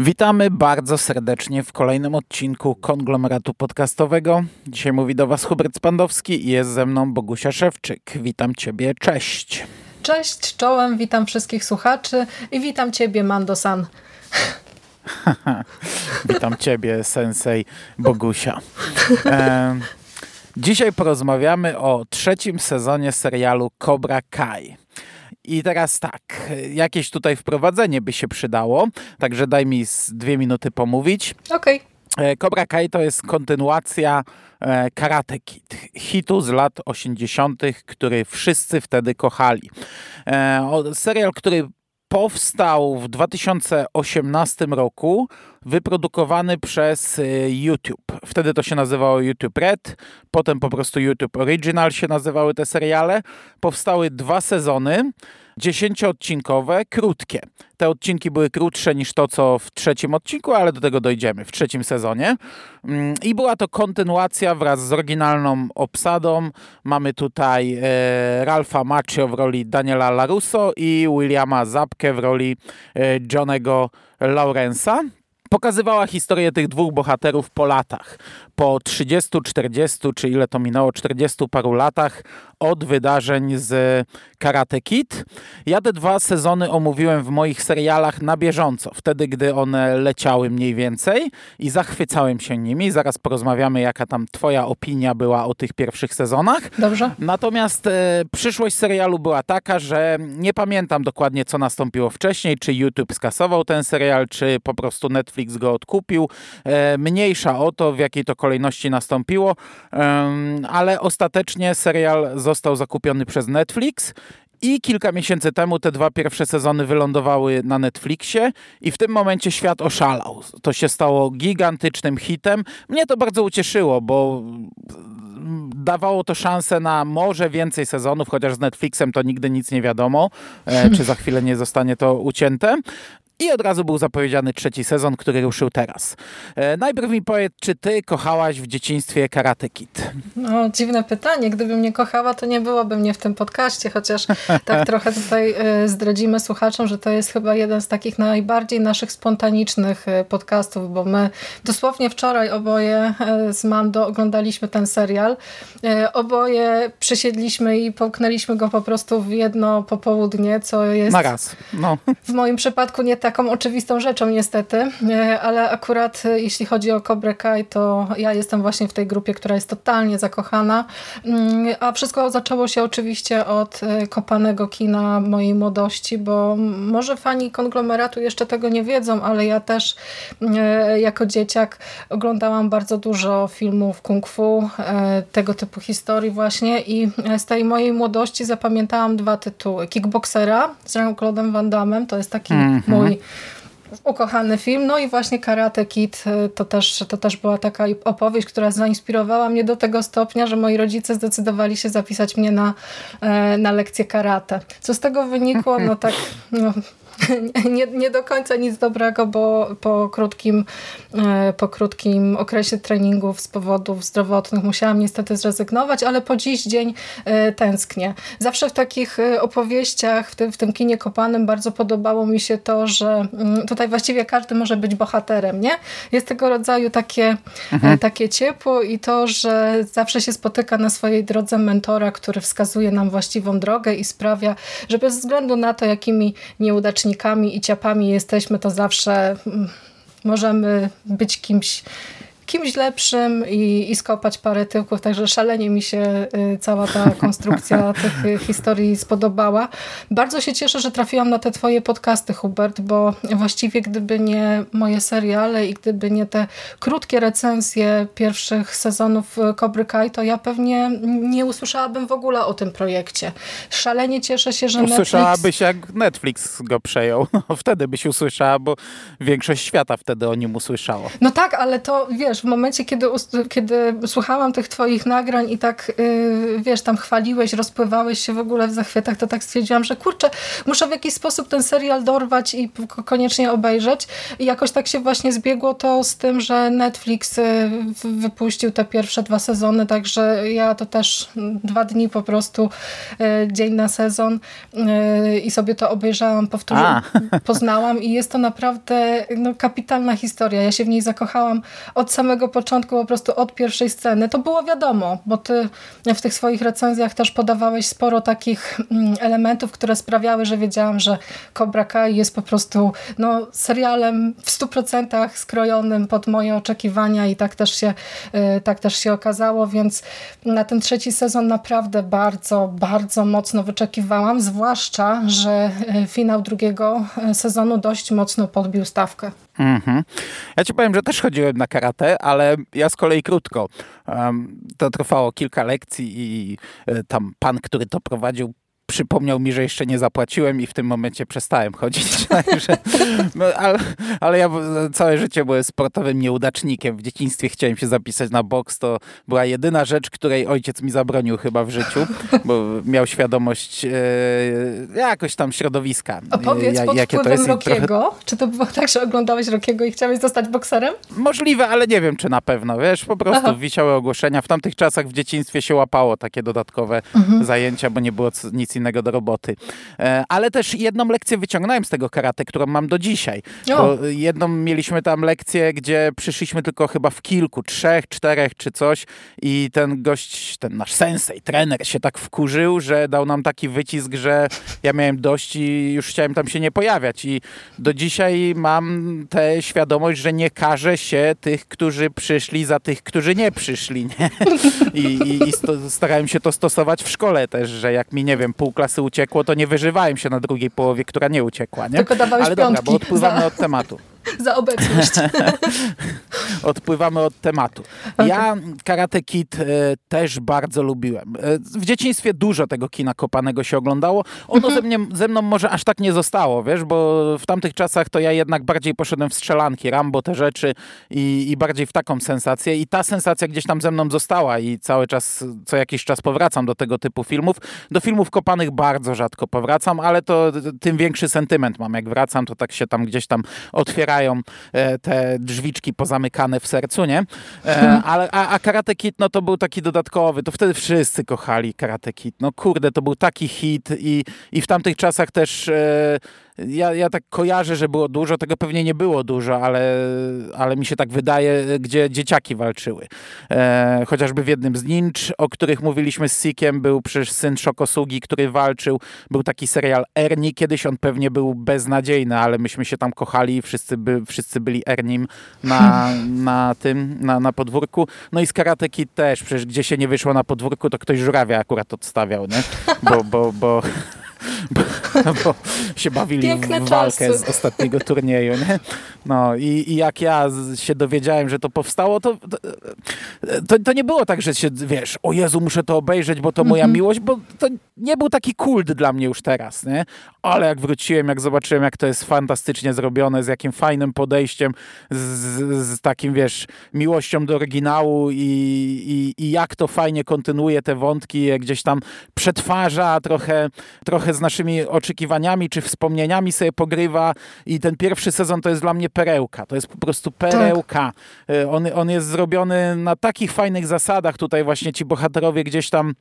Witamy bardzo serdecznie w kolejnym odcinku konglomeratu podcastowego. Dzisiaj mówi do Was Hubert Spandowski i jest ze mną Bogusia Szewczyk. Witam Ciebie, cześć. Cześć, czołem, witam wszystkich słuchaczy i witam Ciebie, Mando-san. witam Ciebie, sensei Bogusia. E, dzisiaj porozmawiamy o trzecim sezonie serialu Cobra Kai. I teraz tak, jakieś tutaj wprowadzenie by się przydało, także daj mi dwie minuty pomówić. Okej. Okay. Cobra Kai to jest kontynuacja e, Karate Kid, hitu z lat 80., który wszyscy wtedy kochali. E, serial, który powstał w 2018 roku, wyprodukowany przez y, YouTube. Wtedy to się nazywało YouTube Red, potem po prostu YouTube Original się nazywały te seriale. Powstały dwa sezony dziesięcioodcinkowe, krótkie. Te odcinki były krótsze niż to, co w trzecim odcinku, ale do tego dojdziemy w trzecim sezonie. Mm, I była to kontynuacja wraz z oryginalną obsadą. Mamy tutaj e, Ralfa Macchio w roli Daniela LaRusso i Williama Zabkę w roli e, Johnego Lawrence'a pokazywała historię tych dwóch bohaterów po latach. Po 30, 40 czy ile to minęło, 40 paru latach od wydarzeń z Karate Kid. Ja te dwa sezony omówiłem w moich serialach na bieżąco, wtedy gdy one leciały mniej więcej i zachwycałem się nimi. Zaraz porozmawiamy, jaka tam twoja opinia była o tych pierwszych sezonach. Dobrze. Natomiast e, przyszłość serialu była taka, że nie pamiętam dokładnie, co nastąpiło wcześniej, czy YouTube skasował ten serial, czy po prostu Netflix go odkupił. E, mniejsza o to, w jakiej to kolejności nastąpiło, ale ostatecznie serial został zakupiony przez Netflix i kilka miesięcy temu te dwa pierwsze sezony wylądowały na Netflixie i w tym momencie świat oszalał. To się stało gigantycznym hitem. Mnie to bardzo ucieszyło, bo dawało to szansę na może więcej sezonów, chociaż z Netflixem to nigdy nic nie wiadomo, e, czy za chwilę nie zostanie to ucięte. I od razu był zapowiedziany trzeci sezon, który ruszył teraz. E, najpierw mi powiedz, czy ty kochałaś w dzieciństwie Karate Kid? No, dziwne pytanie. Gdybym nie kochała, to nie byłoby mnie w tym podcaście, chociaż tak trochę tutaj e, zdradzimy słuchaczom, że to jest chyba jeden z takich najbardziej naszych spontanicznych e, podcastów, bo my dosłownie wczoraj oboje z Mando oglądaliśmy ten serial. Oboje przysiedliśmy i połknęliśmy go po prostu w jedno popołudnie, co jest... Na raz. No. W moim przypadku nie tak taką oczywistą rzeczą niestety, e, ale akurat e, jeśli chodzi o Cobra Kai, to ja jestem właśnie w tej grupie, która jest totalnie zakochana, mm, a wszystko zaczęło się oczywiście od e, kopanego kina mojej młodości, bo może fani konglomeratu jeszcze tego nie wiedzą, ale ja też jako dzieciak oglądałam bardzo dużo filmów kung fu, tego typu historii właśnie i z tej mojej młodości zapamiętałam dwa tytuły. Kickboxera z Jean-Claude'em Van Damme, to jest taki mm -hmm. mój ukochany film. No i właśnie Karate Kid y, to też, to też była taka opowieść, która zainspirowała mnie do tego stopnia, że moi rodzice zdecydowali się zapisać mnie na, e, na lekcję karate. Co z tego wynikło? No tak no, nie, nie do końca nic dobrego, bo po krótkim, e, po krótkim okresie treningów z powodów zdrowotnych musiałam niestety zrezygnować, ale po dziś dzień e, tęsknię. Zawsze w takich e, opowieściach, w tym, w tym kinie kopanym bardzo podobało mi się to, że mm, tutaj właściwie każdy może być bohaterem, nie? Jest tego rodzaju takie, mhm. takie ciepło i to, że zawsze się spotyka na swojej drodze mentora, który wskazuje nam właściwą drogę i sprawia, że bez względu na to, jakimi nieudacznikami i ciapami jesteśmy, to zawsze mm, możemy być kimś kimś lepszym i, i skopać parę tyłków, także szalenie mi się y, cała ta konstrukcja tych y, historii spodobała. Bardzo się cieszę, że trafiłam na te twoje podcasty, Hubert, bo właściwie gdyby nie moje seriale i gdyby nie te krótkie recenzje pierwszych sezonów Cobry Kai, to ja pewnie nie usłyszałabym w ogóle o tym projekcie. Szalenie cieszę się, że Usłyszałabyś Netflix... jak Netflix go przejął. No, wtedy byś usłyszała, bo większość świata wtedy o nim usłyszało. No tak, ale to wiesz, wiesz, w momencie, kiedy, kiedy słuchałam tych twoich nagrań i tak, yy, wiesz, tam chwaliłeś, rozpływałeś się w ogóle w zachwytach, to tak stwierdziłam, że kurczę, muszę w jakiś sposób ten serial dorwać i koniecznie obejrzeć. I jakoś tak się właśnie zbiegło to z tym, że Netflix y, wypuścił te pierwsze dwa sezony, także ja to też dwa dni po prostu, y, dzień na sezon y, i sobie to obejrzałam, powtórzyłam, poznałam i jest to naprawdę no, kapitalna historia. Ja się w niej zakochałam od samego początku, po prostu od pierwszej sceny. To było wiadomo, bo ty w tych swoich recenzjach też podawałeś sporo takich mm, elementów, które sprawiały, że wiedziałam, że Cobra Kai jest po prostu no, serialem w 100% skrojonym pod moje oczekiwania i tak też się, y, tak też się okazało, więc na ten trzeci sezon naprawdę bardzo, bardzo mocno wyczekiwałam, zwłaszcza, że y, finał drugiego y, sezonu dość mocno podbił stawkę. -hmm. Ja ci powiem, że też chodziłem na karate, ale ja z kolei krótko. To trwało kilka lekcji i tam pan, który to prowadził, przypomniał mi, że jeszcze nie zapłaciłem i w tym momencie przestałem chodzić. Także, no, ale, ale, ja całe życie byłem sportowym nieudacznikiem. W dzieciństwie chciałem się zapisać na boks. To była jedyna rzecz, której ojciec mi zabronił chyba w życiu, bo miał świadomość e, jakoś tam środowiska. Opowiedz ja, pod jakie to jest Rockiego. Trochę... Czy to było tak, że oglądałeś Rockiego i chciałeś zostać bokserem? Możliwe, ale nie wiem, czy na pewno. Wiesz, po prostu Aha. wisiały ogłoszenia. W tamtych czasach w dzieciństwie się łapało takie dodatkowe mhm. zajęcia, bo nie było nic innego do roboty. E, ale też jedną lekcję wyciągnąłem z tego karate, którą mam do dzisiaj. Jedną mieliśmy tam lekcję, gdzie przyszliśmy tylko chyba w kilku, trzech, czterech czy coś i ten gość, ten nasz sensei, trener się tak wkurzył, że dał nam taki wycisk, że ja miałem dość i już chciałem tam się nie pojawiać. I do dzisiaj mam tę świadomość, że nie każe się tych, którzy przyszli za tych, którzy nie przyszli. Nie? I, i, i starałem się to stosować w szkole też, że jak mi, nie wiem, pół klasy uciekło, to nie wyżywałem się na drugiej połowie, która nie uciekła. Nie? Tylko dawałeś Ale dobra, bo odpływamy za... od tematu. za obecność. Odpływamy od tematu. Okay. Ja Karate Kid e, też bardzo lubiłem. E, w dzieciństwie dużo tego kina kopanego się oglądało. Ono -hmm. ze, mnie, ze mną może aż tak nie zostało, wiesz, bo w tamtych czasach to ja jednak bardziej poszedłem w strzelanki, Rambo, te rzeczy i, i bardziej w taką sensację. I ta sensacja gdzieś tam ze mną została i cały czas, co jakiś czas powracam do tego typu filmów. Do filmów kopanych bardzo rzadko powracam, ale to tym większy sentyment mam. Jak wracam, to tak się tam gdzieś tam otwiera otwierają e, te drzwiczki pozamykane w sercu, nie? E, ale, a, a Karate Kid, no to był taki dodatkowy, to wtedy wszyscy kochali Karate Kid. No kurde, to był taki hit i, i w tamtych czasach też e, ja, ja tak kojarzę, że było dużo, tego pewnie nie było dużo, ale, ale mi się tak wydaje, gdzie dzieciaki walczyły. E, chociażby w jednym z Ninch, o których mówiliśmy z Sikiem, był przecież syn Szokosugi, który walczył. Był taki serial Ernie, kiedyś on pewnie był beznadziejny, ale myśmy się tam kochali i wszyscy, by, wszyscy byli Ernim na, na tym, na, na podwórku. No i z Karate Kid też, przecież gdzie się nie wyszło na podwórku, to ktoś żurawia akurat odstawiał, nie? Bo, bo, bo bo, bo się bawili Piękne w walkę czasy. z ostatniego turnieju. Nie? No i, i, jak ja się dowiedziałem, że to powstało, to, to, to, nie było tak, że się, wiesz, o Jezu, muszę to obejrzeć, bo to moja mm -hmm. miłość, bo to nie był taki kult dla mnie już teraz, nie? Ale jak wróciłem, jak zobaczyłem, jak to jest fantastycznie zrobione, z jakim fajnym podejściem, z, z takim, wiesz, miłością do oryginału i, i, i jak to fajnie kontynuuje te wątki, gdzieś tam przetwarza trochę, trochę z naszymi oczekiwaniami czy wspomnieniami sobie pogrywa i ten pierwszy sezon to jest dla mnie perełka. To jest po prostu perełka. Tak. On, on jest zrobiony na takich fajnych zasadach. Tutaj właśnie ci bohaterowie gdzieś tam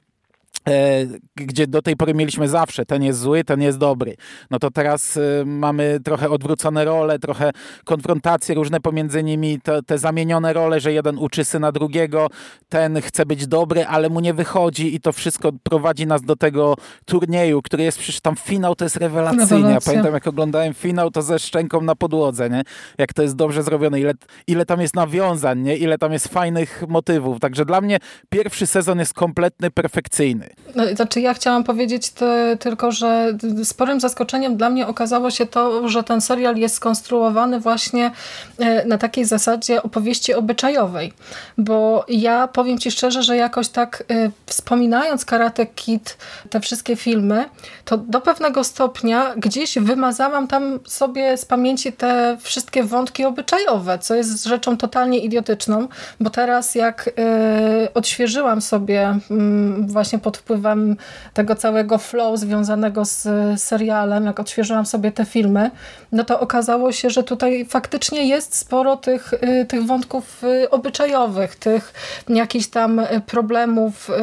gdzie do tej pory mieliśmy zawsze, ten jest zły, ten jest dobry. No to teraz e, mamy trochę odwrócone role, trochę konfrontacje różne pomiędzy nimi, te, te zamienione role, że jeden uczy syna drugiego, ten chce być dobry, ale mu nie wychodzi i to wszystko prowadzi nas do tego turnieju, który jest przecież tam finał, to jest rewelacyjny. Ja pamiętam jak oglądałem finał, to ze szczęką na podłodze, nie? Jak to jest dobrze zrobione, ile, ile tam jest nawiązań, nie? Ile tam jest fajnych motywów. Także dla mnie pierwszy sezon jest kompletny, perfekcyjny. Wojny. No, znaczy ja chciałam powiedzieć te, tylko, że sporym zaskoczeniem dla mnie okazało się to, że ten serial jest skonstruowany właśnie e, na takiej zasadzie opowieści obyczajowej, bo ja powiem Ci szczerze, że jakoś tak y, wspominając Karate Kid, te wszystkie filmy, to do pewnego stopnia gdzieś wymazałam tam sobie z pamięci te wszystkie wątki obyczajowe, co jest rzeczą totalnie idiotyczną, bo teraz jak y, odświeżyłam sobie y, właśnie pod wpływem tego całego flow związanego z serialem, jak odświeżyłam sobie te filmy, no to okazało się, że tutaj faktycznie jest sporo tych, y, tych wątków y, obyczajowych, tych jakichś tam problemów y,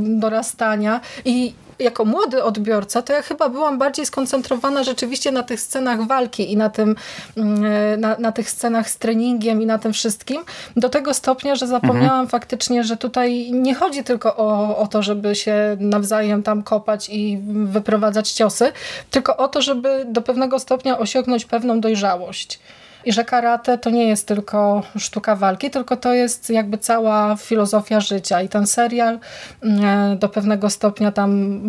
dorastania. I jako młody odbiorca, to ja chyba byłam bardziej skoncentrowana rzeczywiście na tych scenach walki i na, tym, mm, na, na tych scenach z treningiem i na tym wszystkim, do tego stopnia, że zapomniałam mhm. faktycznie, że tutaj nie chodzi tylko o, o to, żeby się nawzajem tam kopać i wyprowadzać ciosy, tylko o to, żeby do pewnego stopnia osiągnąć pewną dojrzałość i że karate to nie jest tylko sztuka walki, tylko to jest jakby cała filozofia życia i ten serial mm, do pewnego stopnia tam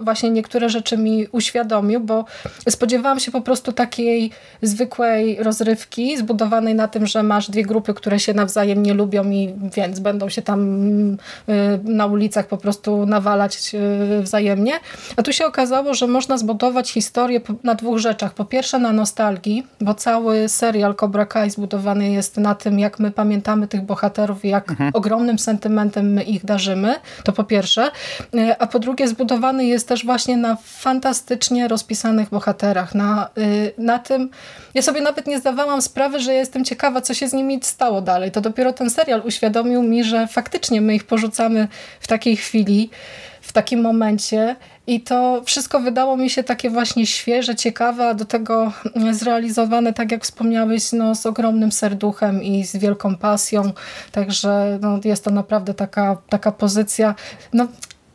właśnie niektóre rzeczy mi uświadomił, bo spodziewałam się po prostu takiej zwykłej rozrywki zbudowanej na tym, że masz dwie grupy, które się nawzajem nie lubią i więc będą się tam y, na ulicach po prostu nawalać y, wzajemnie. A tu się okazało, że można zbudować historię na dwóch rzeczach. Po pierwsze na nostalgii, bo cały serial serial Cobra Kai zbudowany jest na tym, jak my pamiętamy tych bohaterów i jak mhm. ogromnym sentymentem my ich darzymy, to po pierwsze. E, a po drugie zbudowany jest też właśnie na fantastycznie rozpisanych bohaterach. Na, y, na tym, ja sobie nawet nie zdawałam sprawy, że jestem ciekawa, co się z nimi stało dalej. To dopiero ten serial uświadomił mi, że faktycznie my ich porzucamy w takiej chwili, w takim momencie i to wszystko wydało mi się takie właśnie świeże, ciekawe, a do tego zrealizowane, tak jak wspomniałeś, no, z ogromnym serduchem i z wielką pasją. Także no, jest to naprawdę taka, taka pozycja. No,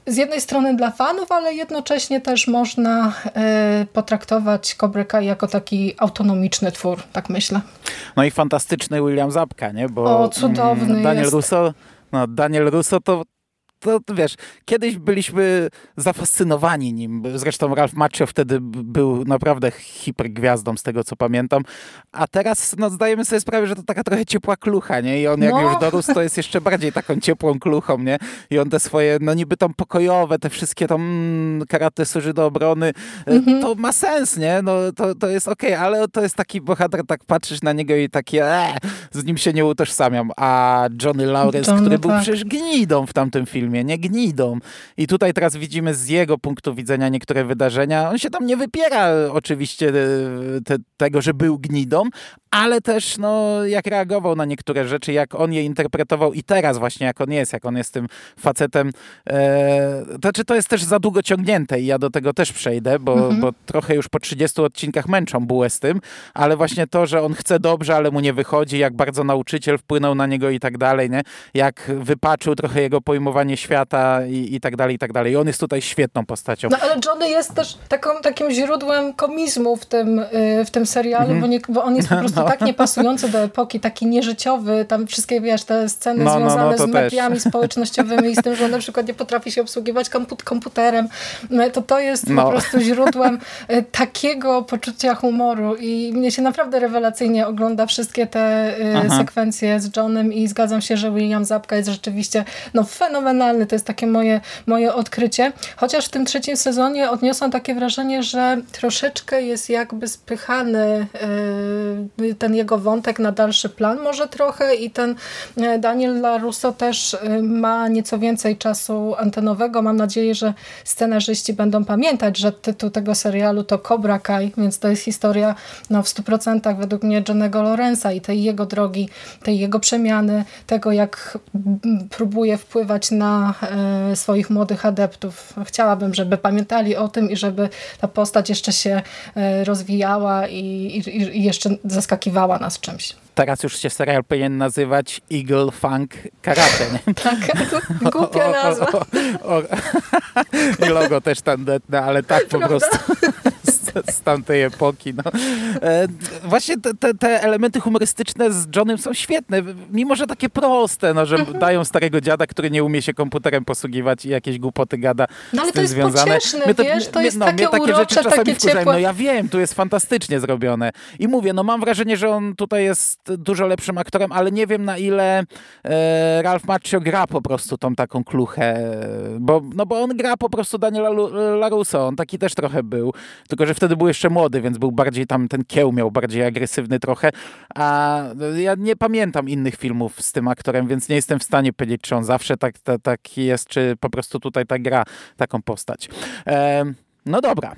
z jednej strony dla fanów, ale jednocześnie też można y, potraktować Cobra Kai jako taki autonomiczny twór, tak myślę. No i fantastyczny William Zabka, nie? Bo o, cudowny mm, Daniel jest. Russo no, Daniel Russo to to, to wiesz, kiedyś byliśmy zafascynowani nim. Zresztą Ralph Macchio wtedy był naprawdę hipergwiazdą z tego, co pamiętam. A teraz no, zdajemy sobie sprawę, że to taka trochę ciepła klucha, nie? I on jak no. już dorósł, to jest jeszcze bardziej taką ciepłą kluchą, nie? I on te swoje, no niby tam pokojowe, te wszystkie tam mm, karate służy do obrony, mhm. to ma sens, nie? No to, to jest okej, okay, ale to jest taki bohater, tak patrzysz na niego i takie, ee, z nim się nie utożsamiam. A Johnny Lawrence, Johnny, który był tak. przecież gnidą w tamtym filmie, filmie, nie gnidą. I tutaj teraz widzimy z jego punktu widzenia niektóre wydarzenia. On się tam nie wypiera oczywiście e, te, tego, że był gnidą, ale też no, jak reagował na niektóre rzeczy, jak on je interpretował i teraz właśnie jak on jest, jak on jest tym facetem. E, to, czy to jest też za długo ciągnięte i ja do tego też przejdę, bo, mhm. bo trochę już po 30 odcinkach męczą bułę z tym, ale właśnie to, że on chce dobrze, ale mu nie wychodzi, jak bardzo nauczyciel wpłynął na niego i tak dalej, nie? jak wypaczył trochę jego pojmowanie świata i, i tak dalej, i tak dalej. I on jest tutaj świetną postacią. No ale Johnny jest też taką, takim źródłem komizmu w tym, y, w tym serialu, mhm. bo, nie, bo on jest po prostu no. tak niepasujący do epoki, taki nieżyciowy, tam wszystkie, wiesz, te sceny no, związane no, no, z mediami też. społecznościowymi i z tym, że on na przykład nie potrafi się obsługiwać komputerem, no, to to jest po prostu źródłem y, takiego poczucia humoru i mnie się naprawdę rewelacyjnie ogląda wszystkie te y, Aha. sekwencje z Johnem i zgadzam się, że William Zabka jest rzeczywiście no, fenomenalny, to jest takie moje, moje odkrycie, chociaż w tym trzecim sezonie odniosłam takie wrażenie, że troszeczkę jest jakby spychany ten jego wątek na dalszy plan może trochę i ten e, Daniel LaRusso też e, ma nieco więcej czasu antenowego. Mam nadzieję, że scenarzyści będą pamiętać, że tytuł tego serialu to Cobra Kai, więc to jest historia no, w 100% według mnie Johnego Lorenza i tej jego drogi, tej jego przemiany, tego jak próbuje wpływać na e, swoich młodych adeptów. Chciałabym, żeby pamiętali o tym i żeby ta postać jeszcze się e, rozwijała i, i, i jeszcze zaskakiwała nas czymś. Teraz już się serial powinien nazywać Eagle Funk Karate, nie? tak, głupia nazwa. I logo też tandetne, ale tak po prostu. z tamtej epoki. No. E, właśnie te, te, te, elementy humorystyczne z Johnem są świetne, mimo że takie proste, no, że mhm. dają starego dziada, który nie umie się komputerem posługiwać i jakieś głupoty gada no, ale z tym to jest związane. Pocieszne, to, wiesz, to jest no, takie takie urocze, rzeczy czasami wkurzają. No ja wiem, tu jest fantastycznie zrobione. I mówię, no mam wrażenie, że on tutaj jest dużo lepszym aktorem, ale nie wiem na ile e, Ralph Macchio gra po prostu tą taką kluchę, bo, no bo on gra po prostu Daniela Laruso, on taki też trochę był, tylko że wtedy był jeszcze młody, więc był bardziej tam, ten kieł miał bardziej agresywny trochę, a ja nie pamiętam innych filmów z tym aktorem, więc nie jestem w stanie powiedzieć, czy on zawsze tak, tak, tak jest, czy po prostu tutaj tak gra taką postać. E, no dobra.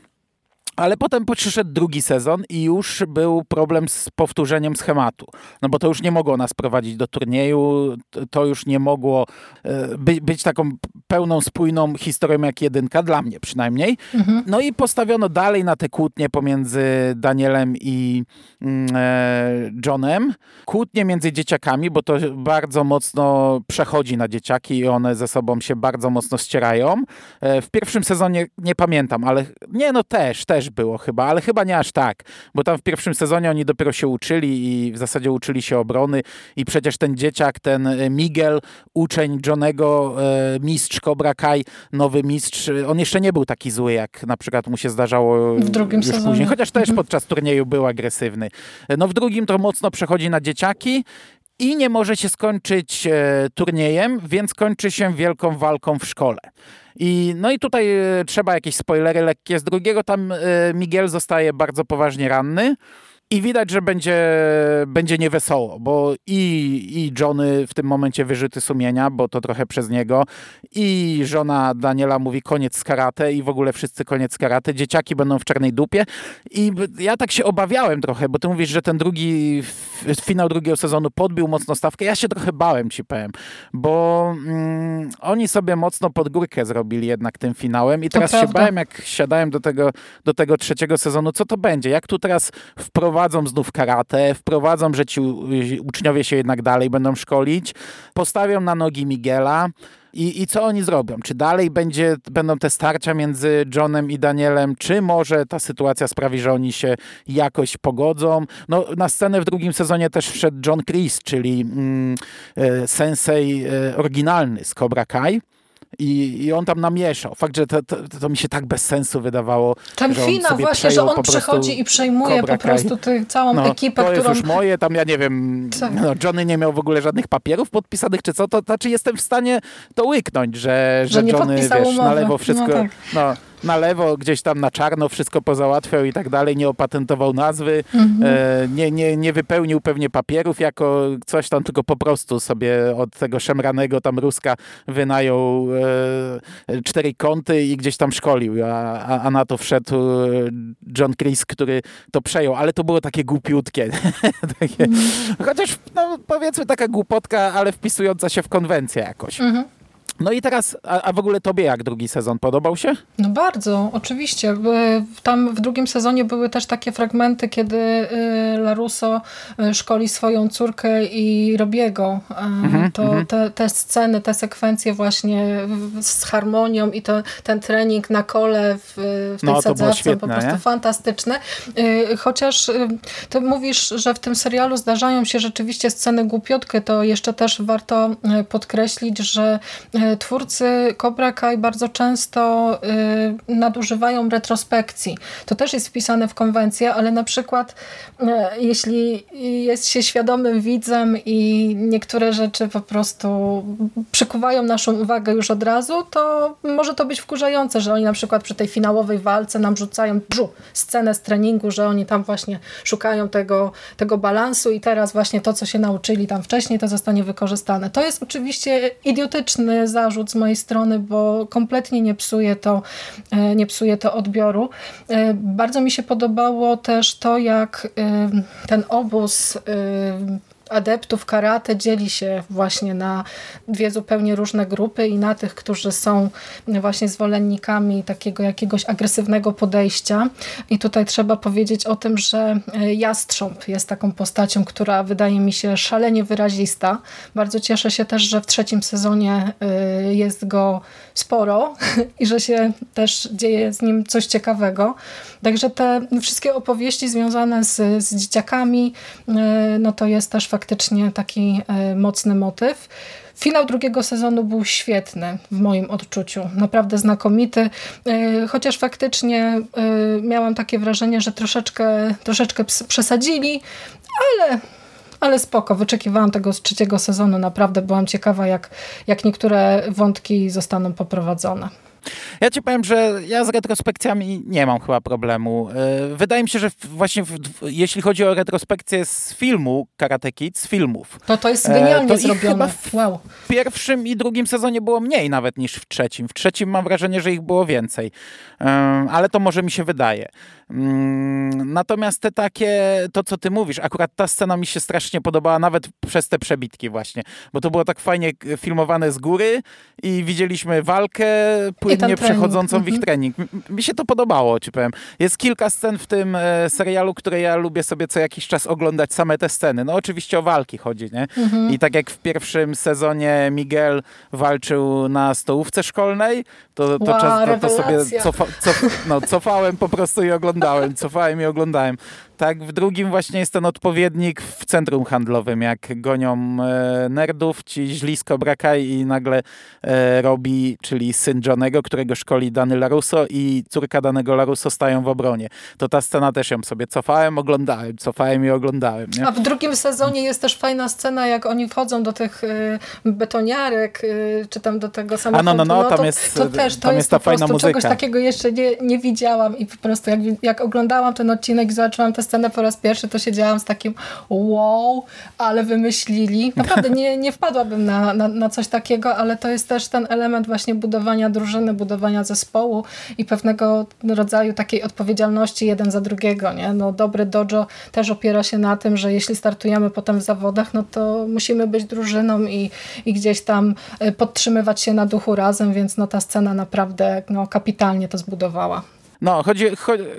Ale potem przyszedł drugi sezon i już był problem z powtórzeniem schematu. No bo to już nie mogło nas prowadzić do turnieju, to już nie mogło e, by, być taką pełną, spójną historią jak jedynka, dla mnie przynajmniej. Mhm. No i postawiono dalej na te kłótnie pomiędzy Danielem i mm, e, Johnem. Kłótnie między dzieciakami, bo to bardzo mocno przechodzi na dzieciaki i one ze sobą się bardzo mocno ścierają. E, w pierwszym sezonie nie pamiętam, ale nie, no też, też też było chyba, ale chyba nie aż tak, bo tam w pierwszym sezonie oni dopiero się uczyli i w zasadzie uczyli się obrony i przecież ten dzieciak, ten e, Miguel, uczeń Johnego, e, mistrz Cobra Kai, nowy mistrz, on jeszcze nie był taki zły, jak na przykład mu się zdarzało w drugim już sezonie. później, chociaż też mhm. podczas turnieju był agresywny. No w drugim to mocno przechodzi na dzieciaki, i nie może się skończyć e, turniejem, więc kończy się wielką walką w szkole. I, no i tutaj e, trzeba jakieś spoilery lekkie. Z drugiego tam e, Miguel zostaje bardzo poważnie ranny. I widać, że będzie, będzie niewesoło, bo i, i Johnny w tym momencie wyrzuty sumienia, bo to trochę przez niego, i żona Daniela mówi koniec karate i w ogóle wszyscy koniec karate, dzieciaki będą w czarnej dupie. I ja tak się obawiałem trochę, bo ty mówisz, że ten drugi, finał drugiego sezonu podbił mocno stawkę, ja się trochę bałem, ci powiem, bo mm, oni sobie mocno pod górkę zrobili jednak tym finałem. I teraz się bałem, jak siadałem do tego, do tego trzeciego sezonu, co to będzie, jak tu teraz wprowadzą wprowadzą znów karate, wprowadzą, że ci uczniowie się jednak dalej będą szkolić, postawią na nogi Miguela. I, I co oni zrobią? Czy dalej będzie, będą te starcia między Johnem i Danielem, czy może ta sytuacja sprawi, że oni się jakoś pogodzą? No, na scenę w drugim sezonie też wszedł John Chris, czyli mm, e, sensei e, oryginalny z Cobra Kai. I, I on tam namieszał. Fakt, że to, to, to mi się tak bez sensu wydawało. Ten że finał właśnie, że on przechodzi i przejmuje po prostu tę całą no, ekipę, to którą... już moje, tam ja nie wiem, tak. no, Johnny nie miał w ogóle żadnych papierów podpisanych, czy co, to znaczy jestem w stanie to łyknąć, że, że, że Johnny, wiesz, umowy. na lewo wszystko... No, tak. no na lewo, gdzieś tam na czarno wszystko pozałatwiał i tak dalej, nie opatentował nazwy, mhm. e, nie, nie, nie wypełnił pewnie papierów jako coś tam, tylko po prostu sobie od tego szemranego tam Ruska wynajął e, cztery kąty i gdzieś tam szkolił, a, a, na to wszedł e, John Chris, który to przejął, ale to było takie głupiutkie. takie, mhm. Chociaż no, powiedzmy taka głupotka, ale wpisująca się w konwencję jakoś. Mhm. No i teraz, a, a, w ogóle tobie jak drugi sezon podobał się? No bardzo, oczywiście. Tam w drugim sezonie były też takie fragmenty, kiedy y, Laruso y, szkoli swoją córkę i Robiego. Mhm, to mhm. te, te, sceny, te sekwencje właśnie z harmonią i to, ten trening na kole w, w tej no, sadzawce po prostu nie? fantastyczne. Y, chociaż ty mówisz, że w tym serialu zdarzają się rzeczywiście sceny głupiotkie, to jeszcze też warto podkreślić, że twórcy Cobra Kai bardzo często y, nadużywają retrospekcji. To też jest wpisane w konwencję, ale na przykład y, jeśli jest się świadomym widzem i niektóre rzeczy po prostu przykuwają naszą uwagę już od razu, to może to być wkurzające, że oni na przykład przy tej finałowej walce nam rzucają brzu, scenę z treningu, że oni tam właśnie szukają tego, tego balansu i teraz właśnie to, co się nauczyli tam wcześniej, to zostanie wykorzystane. To jest oczywiście idiotyczny zarzut z mojej strony, bo kompletnie nie psuje to, e, nie psuje to odbioru. E, bardzo mi się podobało też to, jak e, ten obóz adeptów karate dzieli się właśnie na dwie zupełnie różne grupy i na tych, którzy są właśnie zwolennikami takiego jakiegoś agresywnego podejścia. I tutaj trzeba powiedzieć o tym, że e, Jastrząb jest taką postacią, która wydaje mi się szalenie wyrazista. Bardzo cieszę się też, że w trzecim sezonie e, jest go sporo i że się też dzieje z nim coś ciekawego. Także te wszystkie opowieści związane z, z dzieciakami, e, no to jest też faktycznie taki e, mocny motyw. Finał drugiego sezonu był świetny w moim odczuciu. Naprawdę znakomity. E, chociaż faktycznie miałam takie wrażenie, że troszeczkę, troszeczkę przesadzili, ale ale spoko, wyczekiwałam tego z trzeciego sezonu, naprawdę byłam ciekawa, jak, jak niektóre wątki zostaną poprowadzone. Ja ci powiem, że ja z retrospekcjami nie mam chyba problemu. E, wydaje mi się, że właśnie w, jeśli chodzi o retrospekcję z filmu Karate Kid, z filmów. To to jest genialnie to zrobione. w wow. pierwszym i drugim sezonie było mniej nawet niż w trzecim. W trzecim mam wrażenie, że ich było więcej. Ale to może mi się wydaje. Mm, natomiast te takie, to co ty mówisz, akurat ta scena mi się strasznie podobała, nawet przez te przebitki właśnie, bo to było tak fajnie filmowane z góry i widzieliśmy walkę płynnie przechodzącą w ich mhm. trening. Mi się to podobało, ci powiem. Jest kilka scen w tym e, serialu, które ja lubię sobie co jakiś czas oglądać same te sceny. No oczywiście o walki chodzi, nie? Mhm. I tak jak w pierwszym sezonie Miguel walczył na stołówce szkolnej, to, to, wow, czas, to, to sobie cofa, cof, no, cofałem po prostu i oglądałem, cofałem i oglądałem. Tak, w drugim właśnie jest ten odpowiednik w centrum handlowym, jak gonią e, nerdów, ci źli z i nagle e, robi, czyli syn Johnego, którego szkoli Dany Larusso i córka danego Larusso stają w obronie. To ta scena też ją sobie cofałem, oglądałem, cofałem i oglądałem. Nie? A w drugim sezonie jest też fajna scena, jak oni wchodzą do tych y, betoniarek, y, czy tam do tego samochodu. A no, no, no, tam to, jest, to też, to tam jest, jest ta fajna muzyka. Czegoś takiego jeszcze nie, nie widziałam i po prostu jak, jak oglądałam ten odcinek i zobaczyłam tę scenę po raz pierwszy, to siedziałam z takim wow, ale wymyślili. Naprawdę nie, nie wpadłabym na, na, na coś takiego, ale to jest też ten element właśnie budowania drużyny, budowania zespołu i pewnego rodzaju takiej odpowiedzialności jeden za drugiego. Nie? No, dobry dojo też opiera się na tym, że jeśli startujemy potem w zawodach, no to musimy być drużyną i, i gdzieś tam e, podtrzymywać się na duchu razem, więc no ta scena naprawdę no, kapitalnie to zbudowała. No, chodzi,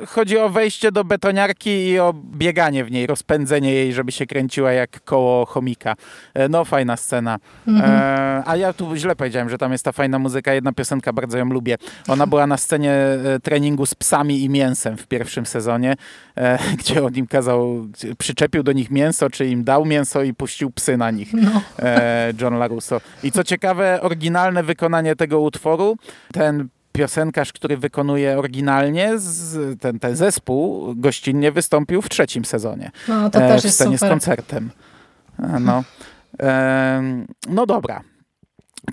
chodzi o wejście do betoniarki i o bieganie w niej, rozpędzenie jej, żeby się kręciła jak koło chomika. E, no, fajna scena. Mhm. E, a ja tu źle powiedziałem, że tam jest ta fajna muzyka, jedna piosenka, bardzo ją lubię. Ona była na scenie e, treningu z psami i mięsem w pierwszym sezonie, e, gdzie on im kazał, przyczepił do nich mięso, czy im dał mięso i puścił psy na nich. No. E, John LaRusso. I co ciekawe, oryginalne wykonanie tego utworu, ten piosenkarz, który wykonuje oryginalnie, z, ten, ten zespół gościnnie wystąpił w trzecim sezonie. No, to też w scenie jest super. z koncertem. E, no. E, no dobra.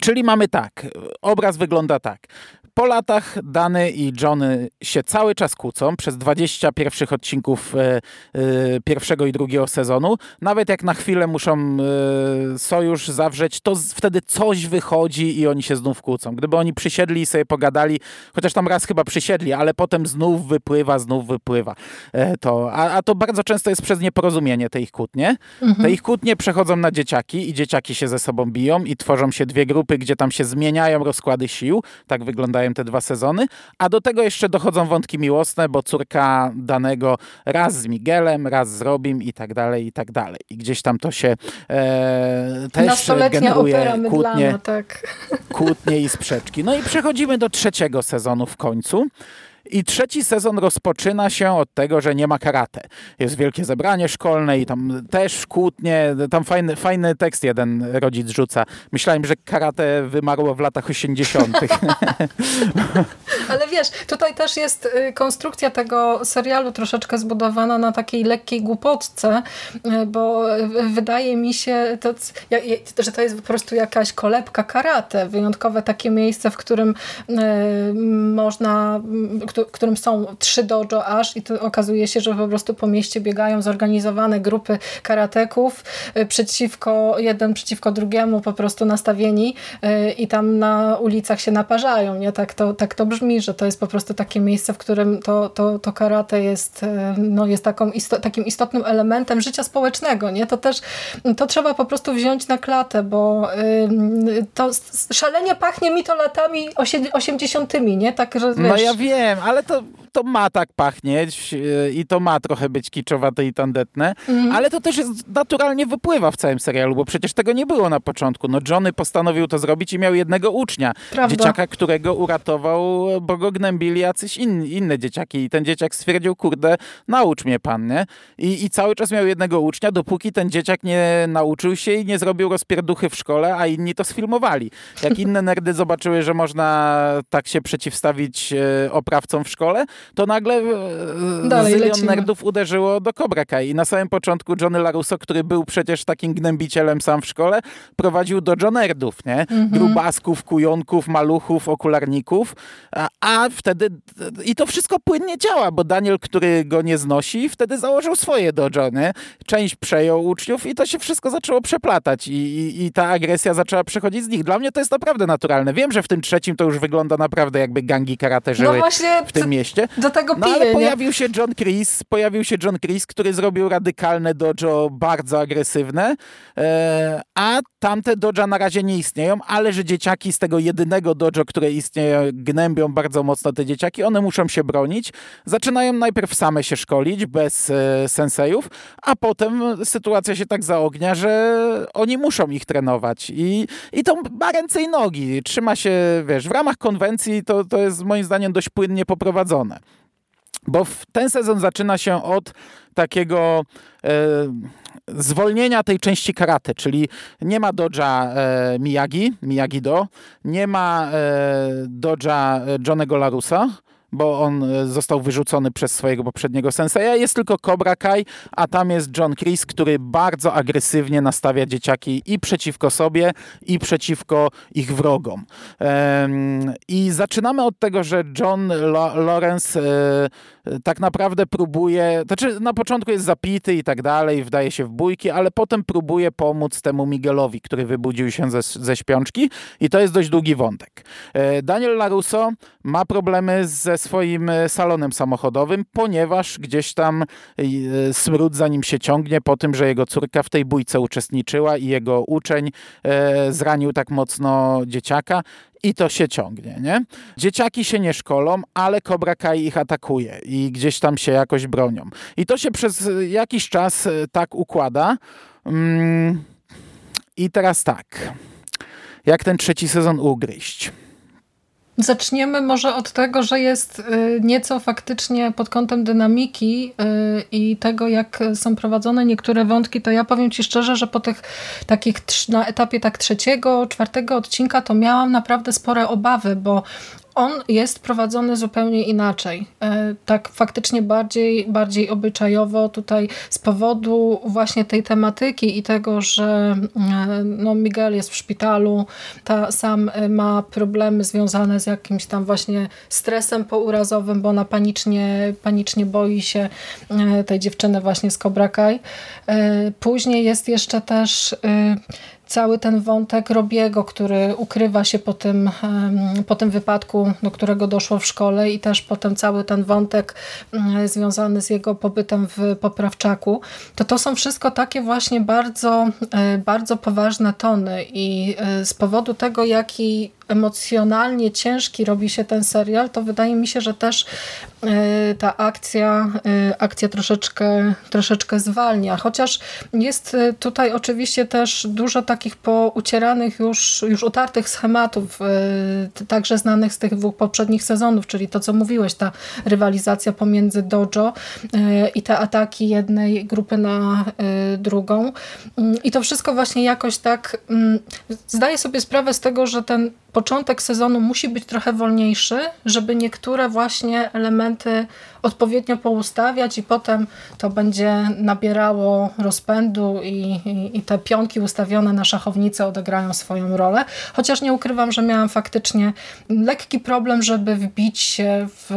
Czyli mamy tak, obraz wygląda tak po latach Dany i Johnny się cały czas kłócą przez 20 pierwszych odcinków e, e, pierwszego i drugiego sezonu. Nawet jak na chwilę muszą e, sojusz zawrzeć, to wtedy coś wychodzi i oni się znów kłócą. Gdyby oni przysiedli i sobie pogadali, chociaż tam raz chyba przysiedli, ale potem znów wypływa, znów wypływa. To, a, a, to bardzo często jest przez nieporozumienie te ich kłótnie. Mhm. Te ich kłótnie przechodzą na dzieciaki i dzieciaki się ze sobą biją i tworzą się dwie grupy, gdzie tam się zmieniają rozkłady sił. Tak wyglądają te dwa sezony, a do tego jeszcze dochodzą wątki miłosne, bo córka danego raz z Miguelem, raz z Robim i tak dalej, i tak dalej. I gdzieś tam to się e, też generuje kłótnie, tak. kłótnie i sprzeczki. No i przechodzimy do trzeciego sezonu w końcu. I trzeci sezon rozpoczyna się od tego, że nie ma karate. Jest wielkie zebranie szkolne i tam też kłótnie, tam fajny, fajny tekst jeden rodzic rzuca. Myślałem, że karate wymarło w latach 80. Ale wiesz, tutaj też jest y, konstrukcja tego serialu troszeczkę zbudowana na takiej lekkiej głupotce, y, bo y, wydaje mi się, to, że to jest po prostu jakaś kolebka karate, wyjątkowe takie miejsce, w którym można, którym są trzy dojo aż i to okazuje się, że po prostu po mieście biegają zorganizowane grupy karateków przeciwko, jeden przeciwko drugiemu po prostu nastawieni i tam na ulicach się naparzają, nie? Tak to, tak to brzmi, że to jest po prostu takie miejsce, w którym to, to, to karate jest, e, no, jest taką isto, takim istotnym elementem życia społecznego. Nie? To też to trzeba po prostu wziąć na klatę, bo to szalenie pachnie mi to latami 80. Nie? Tak, że, no ja wiem, ale to to ma tak pachnieć e, i to ma trochę być kiczowate i tandetne, mm. ale to też jest, naturalnie wypływa w całym serialu, bo przecież tego nie było na początku. No Johnny postanowił to zrobić i miał jednego ucznia, Prawda. dzieciaka, którego uratował, bo go gnębili jacyś inni, inne dzieciaki i ten dzieciak stwierdził, kurde, naucz mnie pan, nie? I, I cały czas miał jednego ucznia, dopóki ten dzieciak nie nauczył się i nie zrobił rozpierduchy w szkole, a inni to sfilmowali. Jak inne nerdy zobaczyły, że można tak się przeciwstawić e, oprawcom w szkole, to nagle e, Dalej zylion nerdów uderzyło do Cobra Kai. I na samym początku Johnny Larusso, który był przecież takim gnębicielem sam w szkole, prowadził do John Nerdów, nie? Mhm. Grubasków, kujonków, maluchów, okularników. A, a, wtedy i to wszystko płynnie działa, bo Daniel, który go nie znosi, wtedy założył swoje dojo, nie? Część przejął uczniów i to się wszystko zaczęło przeplatać i, i, i ta agresja zaczęła przechodzić z nich. Dla mnie to jest naprawdę naturalne. Wiem, że w tym trzecim to już wygląda naprawdę jakby gangi karate żyły no w tym mieście do tego piję, no, ale pojawił się John Chris, pojawił się John Chris, który zrobił radykalne dojo bardzo agresywne, e, a tamte dojo na razie nie istnieją, ale że dzieciaki z tego jedynego dojo, które istnieje, gnębią bardzo mocno te dzieciaki, one muszą się bronić. Zaczynają najpierw same się szkolić, bez e, sensejów, a potem sytuacja się tak zaognia, że oni muszą ich trenować i, i to ma ręce i nogi. Trzyma się, wiesz, w ramach konwencji to, to jest moim zdaniem dość płynnie poprowadzone. Bo ten sezon zaczyna się od takiego e, zwolnienia tej części karate, czyli nie ma dodża e, Miyagi, Miyagi-Do, nie ma e, dodża Johnego Larusa, bo on e, został wyrzucony przez swojego poprzedniego senseja. Jest tylko Cobra Kai, a tam jest John Chris, który bardzo agresywnie nastawia dzieciaki i przeciwko sobie, i przeciwko ich wrogom. I zaczynamy od tego, że John Lawrence e, tak naprawdę próbuje, znaczy na początku jest zapity i tak dalej, wdaje się w bójki, ale potem próbuje pomóc temu Miguelowi, który wybudził się ze, ze śpiączki i to jest dość długi wątek. E, Daniel LaRusso ma problemy ze swoim e, salonem samochodowym, ponieważ gdzieś tam e, smród za nim się ciągnie po tym, że jego córka w tej bójce uczestniczyła i jego uczeń e, zranił tak mocno dzieciaka i to się ciągnie, nie? Dzieciaki się nie szkolą, ale Cobra Kai ich atakuje i gdzieś tam się jakoś bronią. I to się przez jakiś czas tak układa. Mm, I teraz tak. Jak ten trzeci sezon ugryźć? Zaczniemy może od tego, że jest y, nieco faktycznie pod kątem dynamiki y, i tego, jak są prowadzone niektóre wątki, to ja powiem Ci szczerze, że po tych takich na etapie tak trzeciego, czwartego odcinka to miałam naprawdę spore obawy, bo on jest prowadzony zupełnie inaczej. E, tak faktycznie bardziej, bardziej obyczajowo tutaj z powodu właśnie tej tematyki i tego, że e, no Miguel jest w szpitalu, ta sam e, ma problemy związane z jakimś tam właśnie stresem pourazowym, bo ona panicznie, panicznie boi się tej dziewczyny właśnie z Cobra Kai. Później jest jeszcze też cały ten wątek Robiego, który ukrywa się po tym, po tym wypadku, do którego doszło w szkole i też potem cały ten wątek mm, związany z jego pobytem w Poprawczaku, to to są wszystko takie właśnie bardzo, e, bardzo poważne tony i e, z powodu tego, jaki emocjonalnie ciężki robi się ten serial, to wydaje mi się, że też e, ta akcja, e, akcja troszeczkę, troszeczkę zwalnia. Chociaż jest e, tutaj oczywiście też dużo takich poucieranych już, już utartych schematów, także znanych z tych dwóch poprzednich sezonów, czyli to, co mówiłeś, ta rywalizacja pomiędzy dojo i te ataki jednej grupy na drugą. Mm, I to wszystko właśnie jakoś tak mm, zdaję sobie sprawę z tego, że ten początek sezonu musi być trochę wolniejszy, żeby niektóre właśnie elementy odpowiednio poustawiać i potem to będzie nabierało rozpędu i, i, i, te pionki ustawione na szachownicy odegrają swoją rolę. Chociaż nie ukrywam, że miałam faktycznie lekki problem, żeby wbić się w,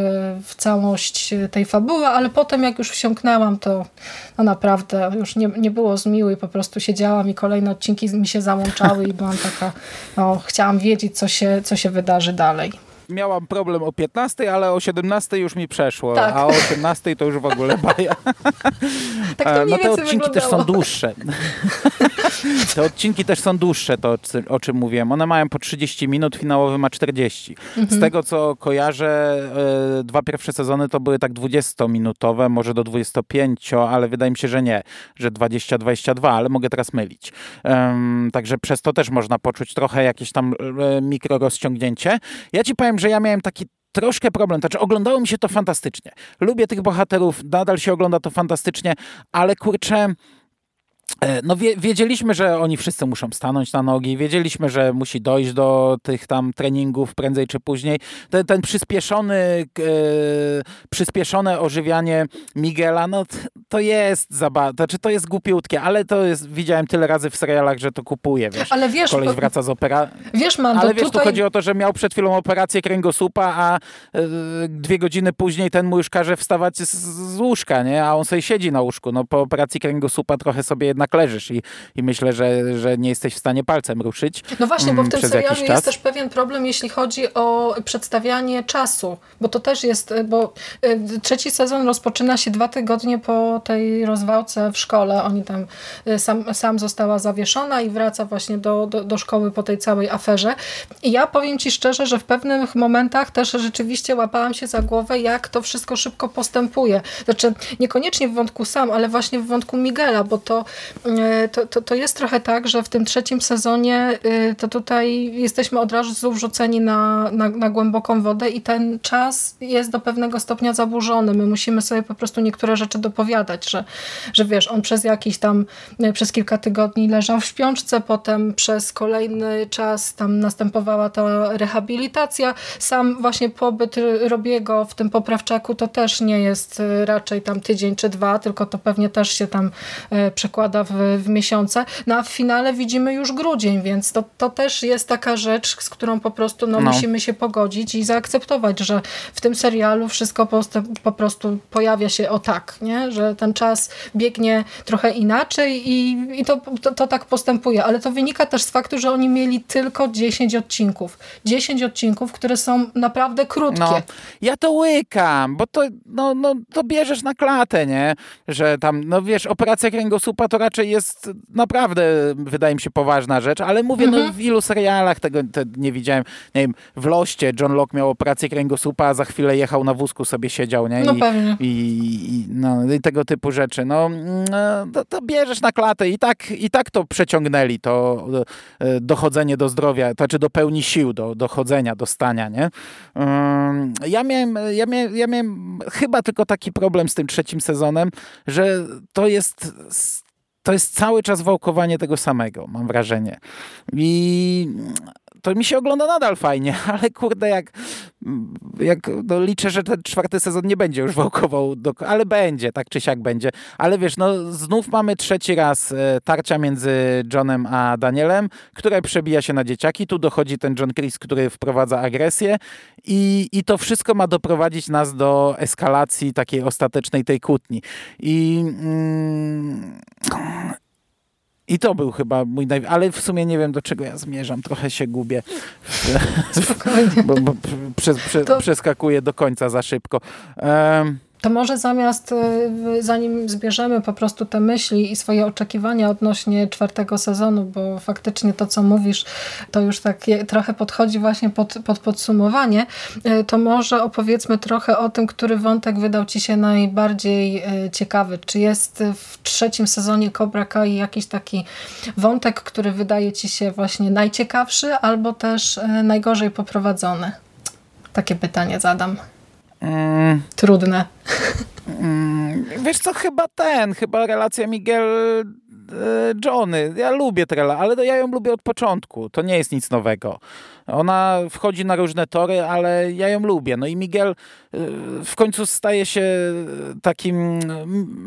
w całość tej fabuły, ale potem jak już wsiąknęłam, to no naprawdę już nie, nie było zmiły po prostu siedziałam i kolejne odcinki mi się załączały i byłam taka, no, chciałam wiedzieć, co się, co się wydarzy dalej. Miałam problem o 15, ale o 17 już mi przeszło, tak. a o 18 to już w ogóle baja. Tak to no te odcinki wyglądało. też są dłuższe. te odcinki też są dłuższe, to o czym mówiłem. One mają po 30 minut, finałowy ma 40. Mhm. Z tego co kojarzę, e, dwa pierwsze sezony to były tak 20-minutowe, może do 25, ale wydaje mi się, że nie, że 20-22, ale mogę teraz mylić. także przez to też można poczuć trochę jakieś tam e, mikro rozciągnięcie. Ja ci powiem, że ja miałem taki troszkę problem. Znaczy, oglądało mi się to fantastycznie. Lubię tych bohaterów, nadal się ogląda to fantastycznie, ale kurczę, no wie, wiedzieliśmy, że oni wszyscy muszą stanąć na nogi, wiedzieliśmy, że musi dojść do tych tam treningów prędzej czy później. Ten, ten przyspieszony, e, przyspieszone ożywianie Miguela, no to jest zabawne, znaczy to jest głupiutkie, ale to jest, widziałem tyle razy w serialach, że to kupuję, wiesz. Ale wiesz, Koleś wraca z opera... Wiesz, Mando, Ale wiesz, tutaj... tu chodzi o to, że miał przed chwilą operację kręgosłupa, a e, dwie godziny później ten mu już każe wstawać z, z łóżka, nie? A on sobie siedzi na łóżku. No po operacji kręgosłupa trochę sobie jednak leżysz i, i myślę, że, że nie jesteś w stanie palcem ruszyć. No właśnie, bo w mm, tym serialu jest też pewien problem, jeśli chodzi o przedstawianie czasu, bo to też jest, bo y, trzeci sezon rozpoczyna się dwa tygodnie po tej rozwałce w szkole. Oni tam, y, sam, sam została zawieszona i wraca właśnie do, do, do szkoły po tej całej aferze. I ja powiem Ci szczerze, że w pewnych momentach też rzeczywiście łapałam się za głowę, jak to wszystko szybko postępuje. Znaczy, niekoniecznie w wątku sam, ale właśnie w wątku Miguela, bo to E, to, to, to jest trochę tak, że w tym trzecim sezonie e, to tutaj jesteśmy od razu wrzuceni na, na, na głęboką wodę i ten czas jest do pewnego stopnia zaburzony. My musimy sobie po prostu niektóre rzeczy dopowiadać, że, że wiesz, on przez jakiś tam, e, przez kilka tygodni leżał w śpiączce, potem przez kolejny czas tam następowała ta rehabilitacja. Sam właśnie pobyt Robiego w tym poprawczaku to też nie jest raczej tam tydzień czy dwa, tylko to pewnie też się tam przekłada w w miesiące, no a w finale widzimy już grudzień, więc to, to też jest taka rzecz, z którą po prostu no, no. musimy się pogodzić i zaakceptować, że w tym serialu wszystko po, po prostu pojawia się o tak, nie? że ten czas biegnie trochę inaczej i, i to, to, to tak postępuje, ale to wynika też z faktu, że oni mieli tylko 10 odcinków. 10 odcinków, które są naprawdę krótkie. No, ja to łykam, bo to, no, no, to bierzesz na klatę, nie? Że tam, no wiesz, operacja kręgosłupa to raczej jest naprawdę, wydaje mi się, poważna rzecz, ale mówię, no, mhm. w ilu serialach tego te nie widziałem. Nie wiem, w Loście John Locke miał operację kręgosłupa, a za chwilę jechał na wózku, sobie siedział, nie? No I, pewnie. I, i, no, i tego typu rzeczy. No, no to, to, bierzesz na klatę i tak, i tak to przeciągnęli, to e, dochodzenie do zdrowia, to znaczy do pełni sił, do dochodzenia, do stania, nie? Ja miałem, ja miałem, ja miałem chyba tylko taki problem z tym trzecim sezonem, że to jest to jest cały czas wałkowanie tego samego, mam wrażenie. I to mi się ogląda nadal fajnie, ale kurde, jak, jak no liczę, że ten czwarty sezon nie będzie już wałkował, do, ale będzie, tak czy siak będzie. Ale wiesz, no znów mamy trzeci raz e, tarcia między Johnem a Danielem, które przebija się na dzieciaki. Tu dochodzi ten John Chris, który wprowadza agresję i, i to wszystko ma doprowadzić nas do eskalacji takiej ostatecznej tej kłótni. I... Mm, i to był chyba mój naj... Ale w sumie nie wiem, do czego ja zmierzam. Trochę się gubię. Bo, bo przeskakuję do końca za szybko. Um, to może zamiast, y, zanim zbierzemy po prostu te myśli i swoje oczekiwania odnośnie czwartego sezonu, bo faktycznie to, co mówisz, to już tak trochę podchodzi właśnie pod, pod podsumowanie, y, to może opowiedzmy trochę o tym, który wątek wydał Ci się najbardziej y, ciekawy. Czy jest w trzecim sezonie Cobra Kai jakiś taki wątek, który wydaje Ci się właśnie najciekawszy, albo też najgorzej poprowadzony? Takie pytanie zadam. Mm. Trudne. Mm, wiesz co, chyba ten, chyba relacja Miguel e, Johnny. Ja lubię Trela, ale ja ją lubię od początku. To nie jest nic nowego. Ona wchodzi na różne tory, ale ja ją lubię. No i Miguel y, w końcu staje się takim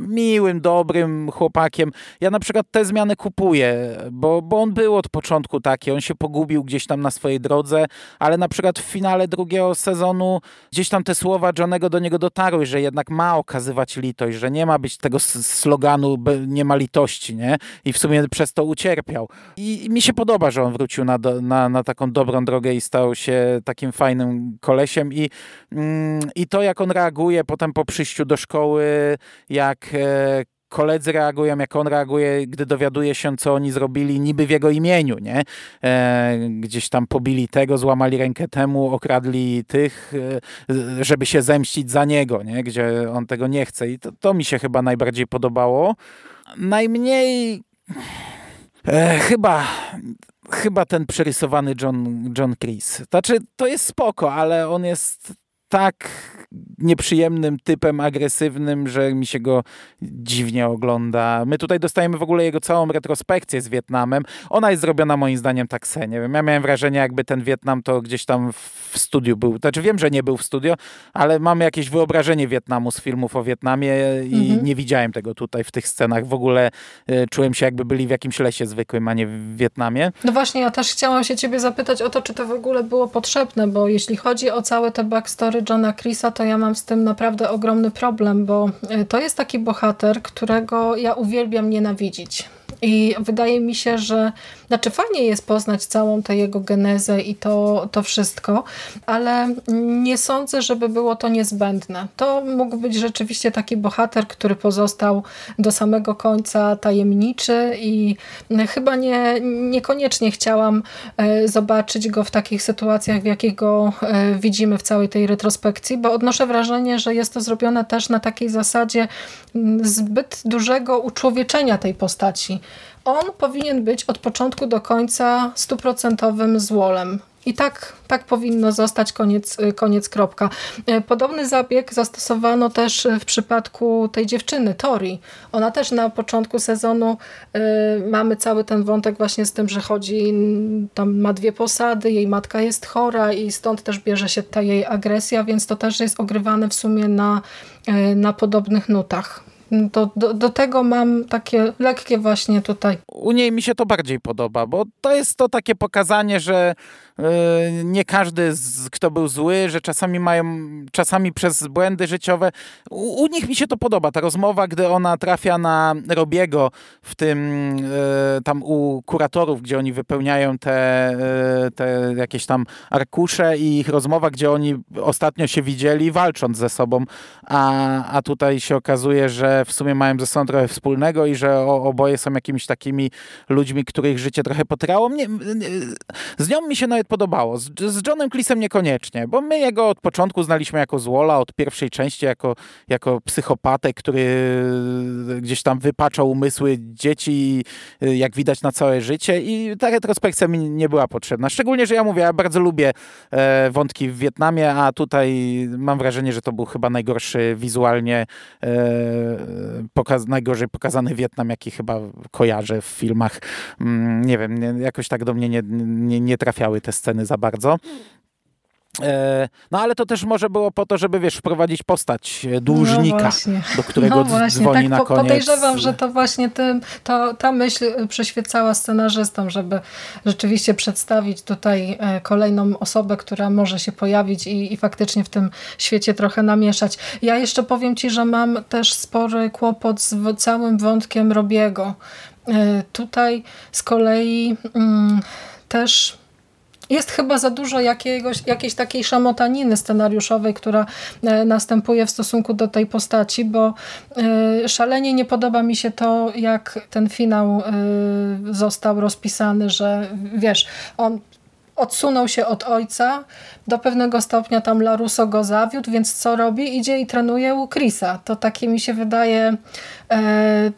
miłym, dobrym chłopakiem. Ja na przykład te zmiany kupuję, bo, bo on był od początku taki. On się pogubił gdzieś tam na swojej drodze, ale na przykład w finale drugiego sezonu gdzieś tam te słowa Johnego do niego dotarły, że jednak ma okazywać litość, że nie ma być tego sloganu nie ma litości, nie? I w sumie przez to ucierpiał. I mi się podoba, że on wrócił na, na, na taką dobrą drogę i stał się takim fajnym kolesiem i, mm, i to jak on reaguje potem po przyjściu do szkoły, jak e, koledzy reagują, jak on reaguje, gdy dowiaduje się, co oni zrobili niby w jego imieniu, nie? E, gdzieś tam pobili tego, złamali rękę temu, okradli tych, e, żeby się zemścić za niego, nie? Gdzie on tego nie chce i to, to mi się chyba najbardziej podobało. Najmniej... E, chyba chyba ten przerysowany John, John Chris. Znaczy, to jest spoko, ale on jest tak nieprzyjemnym typem, agresywnym, że mi się go dziwnie ogląda. My tutaj dostajemy w ogóle jego całą retrospekcję z Wietnamem. Ona jest zrobiona moim zdaniem tak se, nie wiem. Ja miałem wrażenie, jakby ten Wietnam to gdzieś tam w studiu był. Znaczy wiem, że nie był w studio, ale mam jakieś wyobrażenie Wietnamu z filmów o Wietnamie i mhm. nie widziałem tego tutaj w tych scenach. W ogóle y, czułem się jakby byli w jakimś lesie zwykłym, a nie w Wietnamie. No właśnie, ja też chciałam się ciebie zapytać o to, czy to w ogóle było potrzebne, bo jeśli chodzi o całe te backstory Johna Chrisa, to ja mam z tym naprawdę ogromny problem, bo y, to jest taki bohater, którego ja uwielbiam nienawidzić. I wydaje mi się, że znaczy fajnie jest poznać całą tę jego genezę i to, to wszystko, ale nie sądzę, żeby było to niezbędne. To mógł być rzeczywiście taki bohater, który pozostał do samego końca tajemniczy i chyba nie, niekoniecznie chciałam e, zobaczyć go w takich sytuacjach, w jakich go e, widzimy w całej tej retrospekcji, bo odnoszę wrażenie, że jest to zrobione też na takiej zasadzie zbyt dużego uczłowieczenia tej postaci on powinien być od początku do końca stuprocentowym złolem. I tak, tak powinno zostać, koniec, koniec kropka. E, podobny zabieg zastosowano też w przypadku tej dziewczyny, Tori. Ona też na początku sezonu y, mamy cały ten wątek właśnie z tym, że chodzi, tam ma dwie posady, jej matka jest chora i stąd też bierze się ta jej agresja, więc to też jest ogrywane w sumie na, y, na podobnych nutach. Do, do, do, tego mam takie lekkie właśnie tutaj. U niej mi się to bardziej podoba, bo to jest to takie pokazanie, że nie każdy, kto był zły, że czasami mają, czasami przez błędy życiowe. U, u, nich mi się to podoba. Ta rozmowa, gdy ona trafia na Robiego w tym, e, tam u kuratorów, gdzie oni wypełniają te, e, te jakieś tam arkusze i ich rozmowa, gdzie oni ostatnio się widzieli walcząc ze sobą, a, a tutaj się okazuje, że w sumie mają ze sobą trochę wspólnego i że o, oboje są jakimiś takimi ludźmi, których życie trochę potyrało. Mnie, z nią mi się nawet podobało. Z, z Johnem Cleese'em niekoniecznie, bo my jego od początku znaliśmy jako złola, od pierwszej części jako, jako psychopatę, który gdzieś tam wypaczał umysły dzieci, jak widać na całe życie i ta retrospekcja mi nie była potrzebna. Szczególnie, że ja mówię, ja bardzo lubię e, wątki w Wietnamie, a tutaj mam wrażenie, że to był chyba najgorszy wizualnie e, pokaz najgorzej pokazany Wietnam, jaki chyba kojarzę w filmach. Mm, nie wiem, nie, jakoś tak do mnie nie, nie, nie trafiały te sceny za bardzo. E, no ale to też może było po to, żeby wiesz, wprowadzić postać e, dłużnika, no do którego no właśnie, dzwoni tak, na koniec. Podejrzewam, że to właśnie tym, to, ta myśl przyświecała scenarzystom, żeby rzeczywiście przedstawić tutaj e, kolejną osobę, która może się pojawić i, i faktycznie w tym świecie trochę namieszać. Ja jeszcze powiem Ci, że mam też spory kłopot z całym wątkiem Robiego. Tutaj z kolei mm, też jest chyba za dużo jakiegoś, jakiejś takiej szamotaniny scenariuszowej, która e, następuje w stosunku do tej postaci, bo e, szalenie nie podoba mi się to, jak ten finał e, został rozpisany, że wiesz, on odsunął się od ojca, do pewnego stopnia tam Laruso go zawiódł, więc co robi? Idzie i trenuje u Chrisa. To takie mi się wydaje e,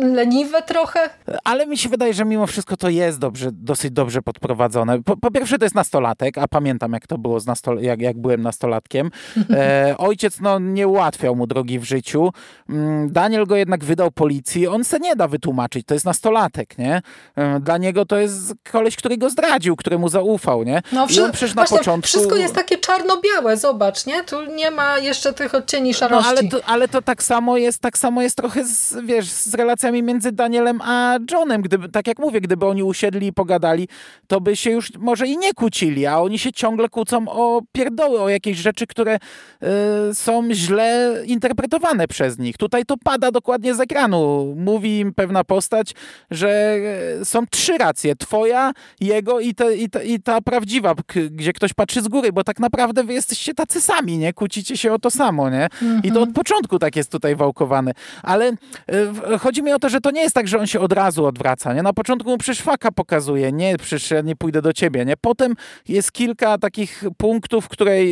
leniwe trochę. Ale mi się wydaje, że mimo wszystko to jest dobrze, dosyć dobrze podprowadzone. Po, po pierwsze to jest nastolatek, a pamiętam jak to było, z nastol- jak, jak byłem nastolatkiem. E, ojciec no, nie ułatwiał mu drogi w życiu. Mm, Daniel go jednak wydał policji. On se nie da wytłumaczyć, to jest nastolatek, nie? E, dla niego to jest koleś, który go zdradził, któremu zaufał, nie? No, I on przecież na początku... Wszystko jest takie czarno-białe, zobacz, nie? Tu nie ma jeszcze tych odcieni szarości. No, ale, to, ale to tak samo jest, tak samo jest trochę z, wiesz, z relacjami między Danielem a Johnem. Gdyby, tak jak mówię, gdyby oni usiedli i pogadali, to by się już może i nie kłócili, a oni się ciągle kłócą o pierdoły, o jakieś rzeczy, które y, są źle interpretowane przez nich. Tutaj to pada dokładnie z ekranu. Mówi im pewna postać, że y, są trzy racje. Twoja, jego i, te, i, te, i ta prawdziwa, gdzie ktoś patrzy z góry, bo tak naprawdę wy jesteście tacy sami, nie? Kłócicie się o to samo, nie? I to od mhm. początku tak jest tutaj wałkowane. Ale y, chodzi mi o to, że to nie jest tak, że on się od razu odwraca, nie? Na początku mu przecież faka pokazuje, nie, przecież ja nie pójdę do ciebie, nie? Potem jest kilka takich punktów, które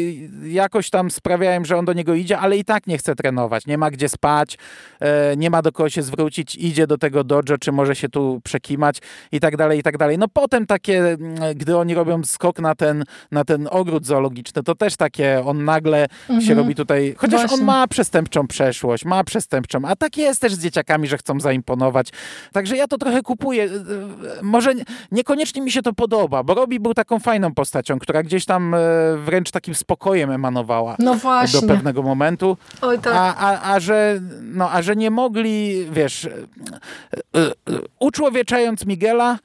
jakoś tam sprawiają, że on do niego idzie, ale i tak nie chce trenować. Nie ma gdzie spać, e, nie ma do kogo się zwrócić, idzie do tego dojo, czy może się tu przekimać i tak dalej, i tak dalej. No potem takie, mm, gdy oni robią skok na ten, na ten ogród zoologiczny, to też takie, on nagle mhm. się robi tutaj, chociaż Właśnie. on ma przestępczą przeszłość, ma przestępczą, a tak jest też z dzieciakami, że chcą zaimponować. Także ja to trochę kupuję. E, e, może niekoniecznie mi się to podoba, bo Robi był taką fajną postacią, która gdzieś tam e, wręcz takim spokojem emanowała no do pewnego momentu. Oj, tak. a, a, a, że, no, a że nie mogli, wiesz, uczłowieczając Miguela,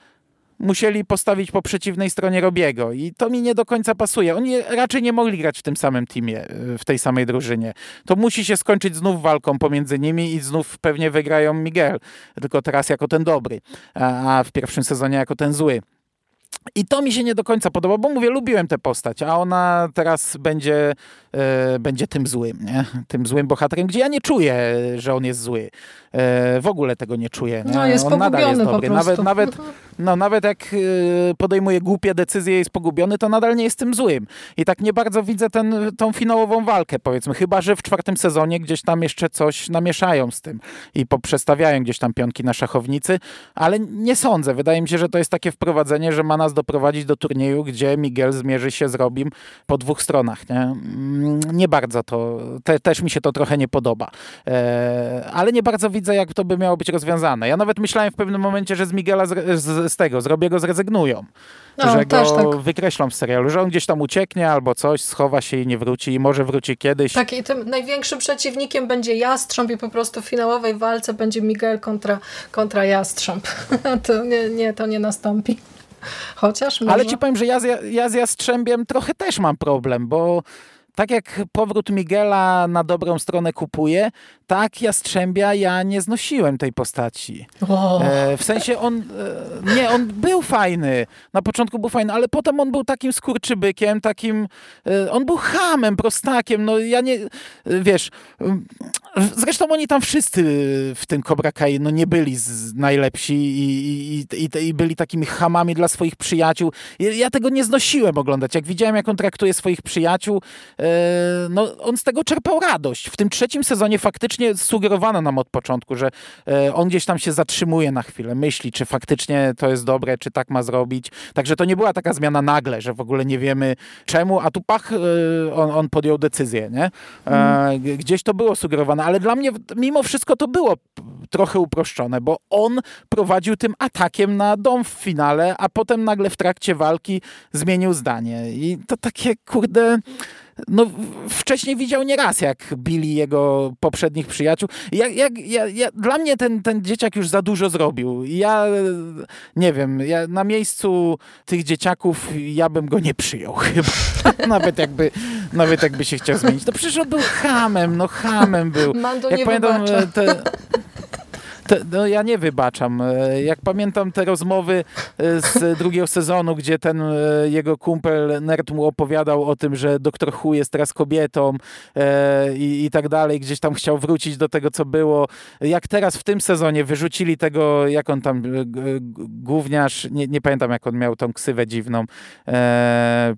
musieli postawić po przeciwnej stronie Robiego i to mi nie do końca pasuje. Oni raczej nie mogli grać w tym samym teamie, e, w tej samej drużynie. To musi się skończyć znów walką pomiędzy nimi i znów pewnie wygrają Miguel, tylko teraz jako ten dobry, a w pierwszym sezonie jako ten zły. I to mi się nie do końca podoba, bo mówię, lubiłem tę postać, a ona teraz będzie, e, będzie tym złym, nie? Tym złym bohaterem, gdzie ja nie czuję, że on jest zły. E, w ogóle tego nie czuję. Nie? No, jest on nadal jest dobry. Nawet, nawet, no, nawet jak e, podejmuje głupie decyzje i jest pogubiony, to nadal nie jest tym złym. I tak nie bardzo widzę ten, tą finałową walkę, powiedzmy. Chyba, że w czwartym sezonie gdzieś tam jeszcze coś namieszają z tym i poprzestawiają gdzieś tam pionki na szachownicy, ale nie sądzę. Wydaje mi się, że to jest takie wprowadzenie, że ma nas doprowadzić do turnieju, gdzie Miguel zmierzy się z Robim po dwóch stronach. Nie, mm, nie bardzo to, te, też mi się to trochę nie podoba. E, ale nie bardzo widzę widzę, jak to by miało być rozwiązane. Ja nawet myślałem w pewnym momencie, że z Miguela z, z, z tego, z Robiego zrezygnują. No, że go tak. wykreślą z serialu, że on gdzieś tam ucieknie albo coś, schowa się i nie wróci i może wróci kiedyś. Tak i tym największym przeciwnikiem będzie Jastrząb i po prostu w finałowej walce będzie Miguel kontra, kontra Jastrząb. to nie, nie, to nie nastąpi. Chociaż może. Ale ci powiem, że ja, ja z Jastrzębiem trochę też mam problem, bo tak jak powrót Miguela na dobrą stronę kupuje, tak Jastrzębia ja nie znosiłem tej postaci. E, w sensie on, e, nie, on był fajny. Na początku był fajny, ale potem on był takim skurczybykiem, takim, e, on był hamem, prostakiem. No ja nie, wiesz, zresztą oni tam wszyscy w tym Cobra Kai no nie byli najlepsi i, i, i, i, byli takimi hamami dla swoich przyjaciół. Ja tego nie znosiłem oglądać. Jak widziałem, jak on traktuje swoich przyjaciół, e, no on z tego czerpał radość. W tym trzecim sezonie faktycznie sugerowano nam od początku, że e, on gdzieś tam się zatrzymuje na chwilę, myśli, czy faktycznie to jest dobre, czy tak ma zrobić. Także to nie była taka zmiana nagle, że w ogóle nie wiemy czemu, a tu pach, e, on, on podjął decyzję, nie? Mm. Gdzieś to było sugerowane, ale dla mnie mimo wszystko to było trochę uproszczone, bo on prowadził tym atakiem na dom w finale, a potem nagle w trakcie walki zmienił zdanie. I to takie, kurde no, wcześniej widział nieraz, jak bili jego poprzednich przyjaciół. Jak, jak, ja, ja, dla mnie ten, ten dzieciak już za dużo zrobił. Ja nie wiem, ja na miejscu tych dzieciaków ja bym go nie przyjął chyba. nawet, jakby, nawet jakby się chciał zmienić. No przecież on był hamem, no hamem był. Mando jak nie pamiętam, te, te, no ja nie wybaczam. E, jak pamiętam te rozmowy e, z drugiego sezonu, gdzie ten e, jego kumpel nerd mu opowiadał o tym, że doktor Hu jest teraz kobietą e, i, i tak dalej, gdzieś tam chciał wrócić do tego, co było. Jak teraz w tym sezonie wyrzucili tego, jak on tam, gówniarz, nie, nie pamiętam jak on miał tą ksywę dziwną, e,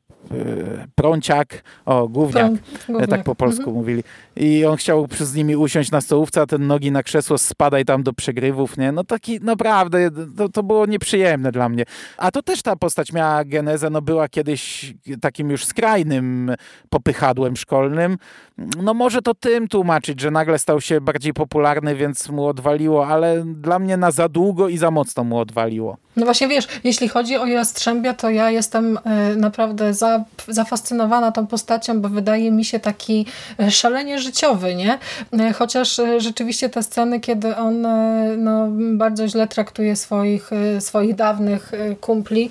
prąciak, o, gówniak, gówniak. tak po polsku mhm. mówili. I on chciał z nimi usiąść na stołówce, a ten nogi na krzesło spadaj tam do przegrywów, nie? No taki naprawdę, to, to było nieprzyjemne dla mnie. A to też ta postać miała genezę, no była kiedyś takim już skrajnym popychadłem szkolnym. No może to tym tłumaczyć, że nagle stał się bardziej popularny, więc mu odwaliło, ale dla mnie na za długo i za mocno mu odwaliło. No właśnie wiesz, jeśli chodzi o Jastrzębia, to ja jestem y, naprawdę za zafascynowana tą postacią, bo wydaje mi się taki szalenie życiowy, nie? Chociaż rzeczywiście te sceny, kiedy on no, bardzo źle traktuje swoich, swoich dawnych kumpli,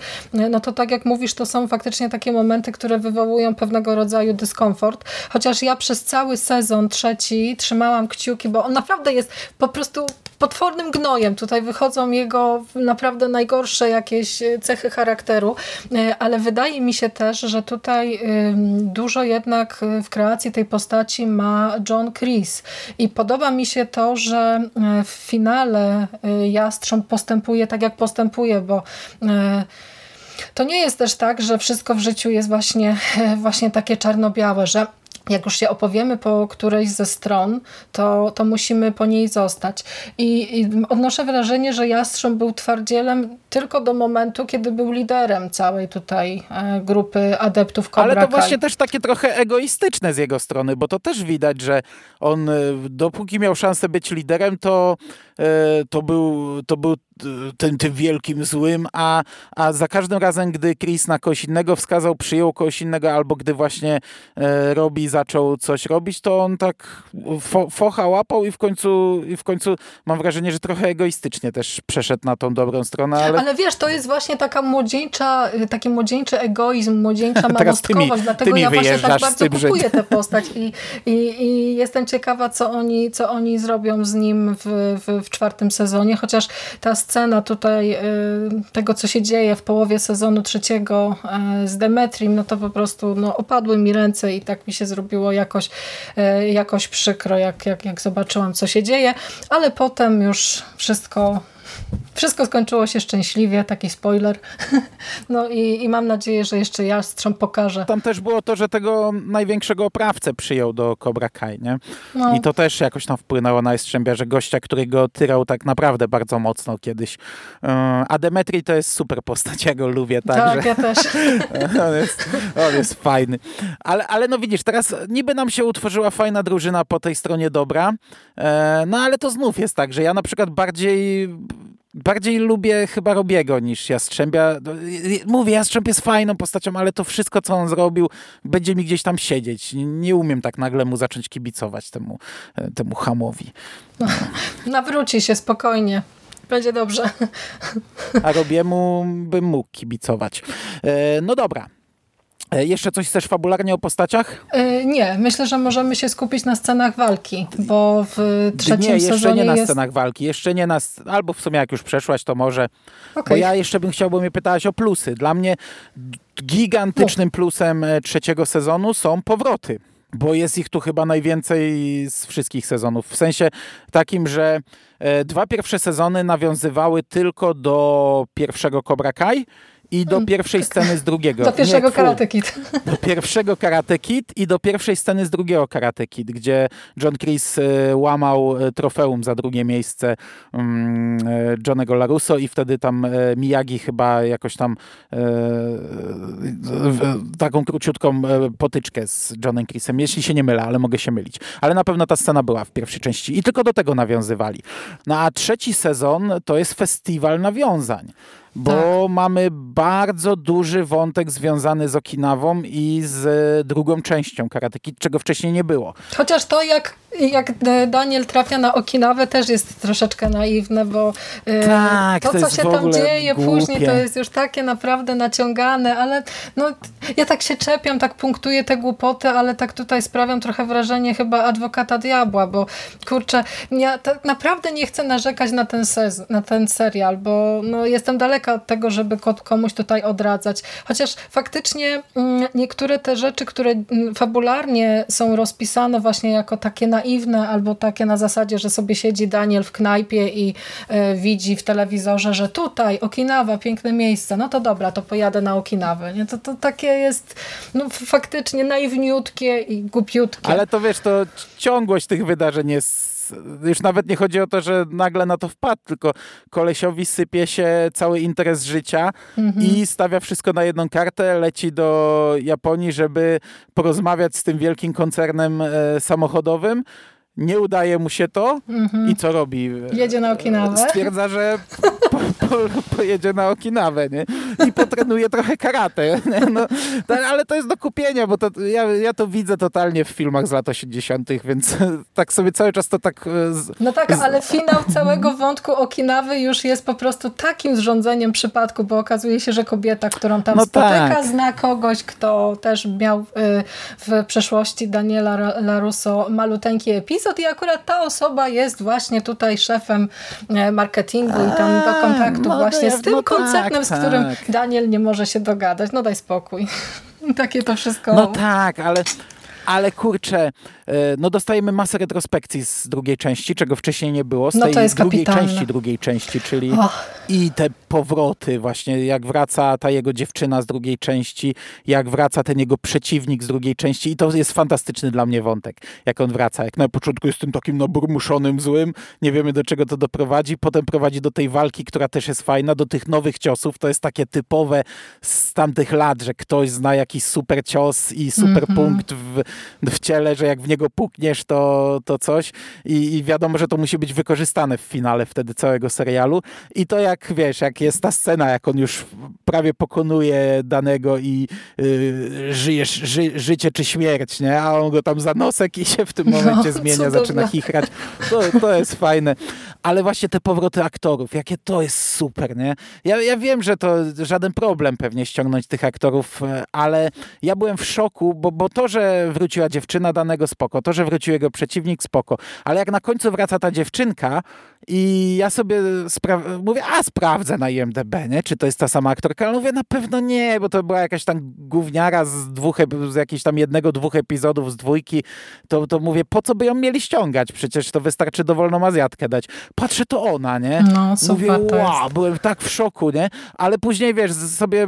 no to tak jak mówisz, to są faktycznie takie momenty, które wywołują pewnego rodzaju dyskomfort. Chociaż ja przez cały sezon trzeci trzymałam kciuki, bo on naprawdę jest po prostu potwornym gnojem. Tutaj wychodzą jego naprawdę najgorsze jakieś cechy charakteru, e, ale wydaje mi się też, że tutaj dużo jednak w kreacji tej postaci ma John Chris i podoba mi się to, że e, w finale e, Jastrząb postępuje tak jak postępuje, bo to nie jest też tak, że wszystko w życiu jest właśnie, właśnie takie czarno-białe, że jak już się opowiemy po którejś ze stron, to, to musimy po niej zostać. I, I, odnoszę wrażenie, że Jastrząb był twardzielem tylko do momentu, kiedy był liderem całej tutaj e, grupy adeptów Cobra Ale to właśnie też takie trochę egoistyczne z jego strony, bo to też widać, że on e, dopóki miał szansę być liderem, to, e, to był, to był tym, tym wielkim złym, a, a za każdym razem, gdy Chris na kogoś innego wskazał, przyjął kogoś innego, albo gdy właśnie e, Robi zaczął coś robić, to on tak fo, focha łapał i w końcu i w końcu mam wrażenie, że trochę egoistycznie też przeszedł na tą dobrą stronę. Ale, ale wiesz, to jest właśnie taka młodzieńcza, taki młodzieńczy egoizm, młodzieńcza manostkowość, dlatego tymi ja właśnie tak bardzo kupuję tę postać i, i, i jestem ciekawa, co oni, co oni zrobią z nim w, w, w czwartym sezonie, chociaż ta scena tutaj y, tego, co się dzieje w połowie sezonu trzeciego y, z Demetrim, no to po prostu no, opadły mi ręce i tak mi się zrobiło jakoś, y, jakoś przykro, jak, jak, jak zobaczyłam, co się dzieje, ale potem już wszystko wszystko skończyło się szczęśliwie, taki spoiler. No i, i mam nadzieję, że jeszcze Jastrząb pokaże. Tam też było to, że tego największego oprawcę przyjął do Cobra Kai, nie? No. I to też jakoś tam wpłynęło na Jastrzębia, że gościa, który go tyrał tak naprawdę bardzo mocno kiedyś. E, a Demetri to jest super postać, ja go lubię. Tak, że... ja też. on, jest, on jest fajny. Ale, ale no widzisz, teraz niby nam się utworzyła fajna drużyna po tej stronie dobra, e, no ale to znów jest tak, że ja na przykład bardziej bardziej lubię chyba Robiego niż Jastrzębia. Mówię, Jastrząb jest fajną postacią, ale to wszystko, co on zrobił, będzie mi gdzieś tam siedzieć. Nie umiem tak nagle mu zacząć kibicować temu, e, temu hamowi. No. Nawróci się spokojnie. Będzie dobrze. A Robiemu bym mógł kibicować. E, no dobra, jeszcze coś chcesz fabularnie o postaciach? Yy, nie, myślę, że możemy się skupić na scenach walki, bo w trzecim nie, sezonie jeszcze nie na jest... scenach walki, jeszcze nie na, albo w sumie jak już przeszłaś, to może, okay. bo ja jeszcze bym chciał, bo mnie pytałaś o plusy. Dla mnie gigantycznym plusem e, trzeciego sezonu są powroty bo jest ich tu chyba najwięcej z wszystkich sezonów. W sensie takim, że dwa pierwsze sezony nawiązywały tylko do pierwszego Cobra Kai, i do mm, pierwszej sceny z drugiego. Do pierwszego nie, Karate Kid. Do pierwszego Karate Kid i do pierwszej sceny z drugiego Karate Kid, gdzie John Chris e, łamał e, trofeum za drugie miejsce um, Johnego Larusso i wtedy tam Miyagi chyba jakoś tam taką króciutką potyczkę z Johnem Chrisem, jeśli się nie mylę, ale mogę się mylić. Ale na pewno ta scena była w pierwszej części i tylko do tego nawiązywali. No a trzeci sezon to jest festiwal nawiązań bo tak. mamy bardzo duży wątek związany z Okinawą i z drugą częścią Karate Kid, czego wcześniej nie było. Chociaż to, jak, jak Daniel trafia na Okinawę, też jest troszeczkę naiwne, bo e, tak, to, to co się tam dzieje głupie. później, to jest już takie naprawdę naciągane, ale no, ja tak się czepiam, tak punktuję te głupoty, ale tak tutaj sprawiam trochę wrażenie chyba adwokata diabła, bo kurczę, ja tak naprawdę nie chcę narzekać na ten, sez na ten serial, bo no, jestem daleka od tego, żeby komuś tutaj odradzać. Chociaż faktycznie mm, niektóre te rzeczy, które mm, fabularnie są rozpisane właśnie jako takie naiwne albo takie na zasadzie, że sobie siedzi Daniel w knajpie i e, widzi w telewizorze, że tutaj Okinawa, piękne miejsce, no to dobra, to pojadę na Okinawę. Nie? To, to takie jest no, faktycznie naiwniutkie i głupiutkie. Ale to wiesz, to ciągłość tych wydarzeń jest już nawet nie chodzi o to, że nagle na to wpadł, tylko kolesiowi sypie się cały interes życia mhm. i stawia wszystko na jedną kartę, leci do Japonii, żeby porozmawiać z tym wielkim koncernem e, samochodowym. Nie udaje mu się to mhm. i co robi? Jedzie na Okinawę. Stwierdza, że po, po, pojedzie na Okinawę, nie? I potrenuje trochę karate, no, ale to jest do kupienia, bo to, ja, ja to widzę totalnie w filmach z lat 80., więc tak sobie cały czas to tak... E, z, no tak, ale finał całego wątku Okinawy już jest po prostu takim zrządzeniem przypadku, bo okazuje się, że kobieta, którą tam no spotyka, tak. zna kogoś, kto też miał y, w przeszłości Daniela Larusso maluteńki epizod i akurat ta osoba jest właśnie tutaj szefem e, marketingu i tam do kontaktu no właśnie z tym no koncernem, tak, z którym tak. Daniel nie może się dogadać. No daj spokój. Takie to wszystko. No tak, ale ale kurczę, no dostajemy masę retrospekcji z drugiej części, czego wcześniej nie było, z no tej drugiej kapitalne. części drugiej części, czyli oh. i te powroty właśnie, jak wraca ta jego dziewczyna z drugiej części, jak wraca ten jego przeciwnik z drugiej części i to jest fantastyczny dla mnie wątek, jak on wraca, jak na początku jest tym takim naburmuszonym złym, nie wiemy do czego to doprowadzi, potem prowadzi do tej walki, która też jest fajna, do tych nowych ciosów, to jest takie typowe z tamtych lat, że ktoś zna jakiś super cios i super mm -hmm. punkt w, w ciele, że jak w niego pukniesz, to, to coś I, i wiadomo, że to musi być wykorzystane w finale wtedy całego serialu i to jak, wiesz, jak jest ta scena, jak on już prawie pokonuje danego i yy, żyjesz ży, życie czy śmierć, nie? A on go tam za nosek i się w tym momencie no, zmienia, zaczyna chichrać. To, to jest fajne. Ale właśnie te powroty aktorów, jakie to jest super, nie? Ja, ja wiem, że to żaden problem pewnie ściągnąć tych aktorów, e, ale ja byłem w szoku, bo, bo to, że wróciła dziewczyna danego spoko, to, że wrócił jego przeciwnik spoko, ale jak na końcu wraca ta dziewczynka i ja sobie mówię, a sprawdzę na IMDB, nie? czy to jest ta sama aktorka, ale mówię, na pewno nie, bo to była jakaś tam gówniara z dwóch, z jakiegoś tam jednego, dwóch epizodów z dwójki, to, to mówię, po co by ją mieli ściągać? Przecież to wystarczy dowolną Azjatkę dać. Patrzę, to ona, nie? No, super, mówię, wow, byłem tak w szoku, nie? Ale później, wiesz, sobie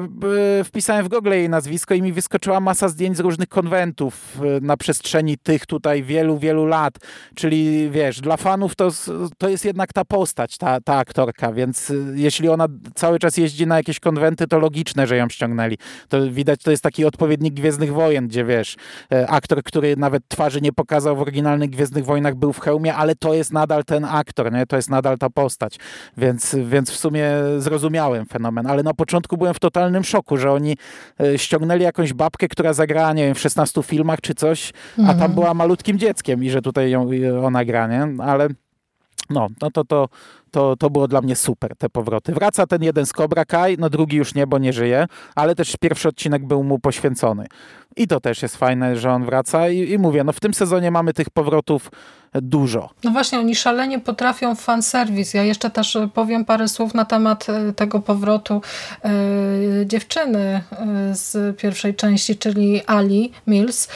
e, wpisałem w Google jej nazwisko i mi wyskoczyła masa zdjęć z różnych konwentów e, na przestrzeni tych tutaj wielu, wielu lat, czyli wiesz, dla fanów to, to jest jednak ta postać, ta, ta aktorka, więc e, jeśli ona cały czas jeździ na jakieś konwenty, to logiczne, że ją ściągnęli. To widać, to jest taki odpowiednik Gwiezdnych Wojen, gdzie wiesz, aktor, który nawet twarzy nie pokazał w oryginalnych Gwiezdnych Wojnach, był w hełmie, ale to jest nadal ten aktor, nie? To jest nadal ta postać, więc, więc w sumie zrozumiałem fenomen, ale na początku byłem w totalnym szoku, że oni e, ściągnęli jakąś babkę, która zagrała, nie wiem, w 16 filmach czy coś, a tam mhm. była malutkim dzieckiem i że tutaj ją, ona gra, nie? Ale no, no to, to, to, to było dla mnie super, te powroty. Wraca ten jeden z Cobra Kai, no drugi już nie, bo nie żyje, ale też pierwszy odcinek był mu poświęcony. I to też jest fajne, że on wraca i, i mówię, no w tym sezonie mamy tych powrotów dużo. No właśnie, oni szalenie potrafią fanserwis. Ja jeszcze też powiem parę słów na temat e, tego powrotu e, dziewczyny e, z pierwszej części, czyli Ali Mills.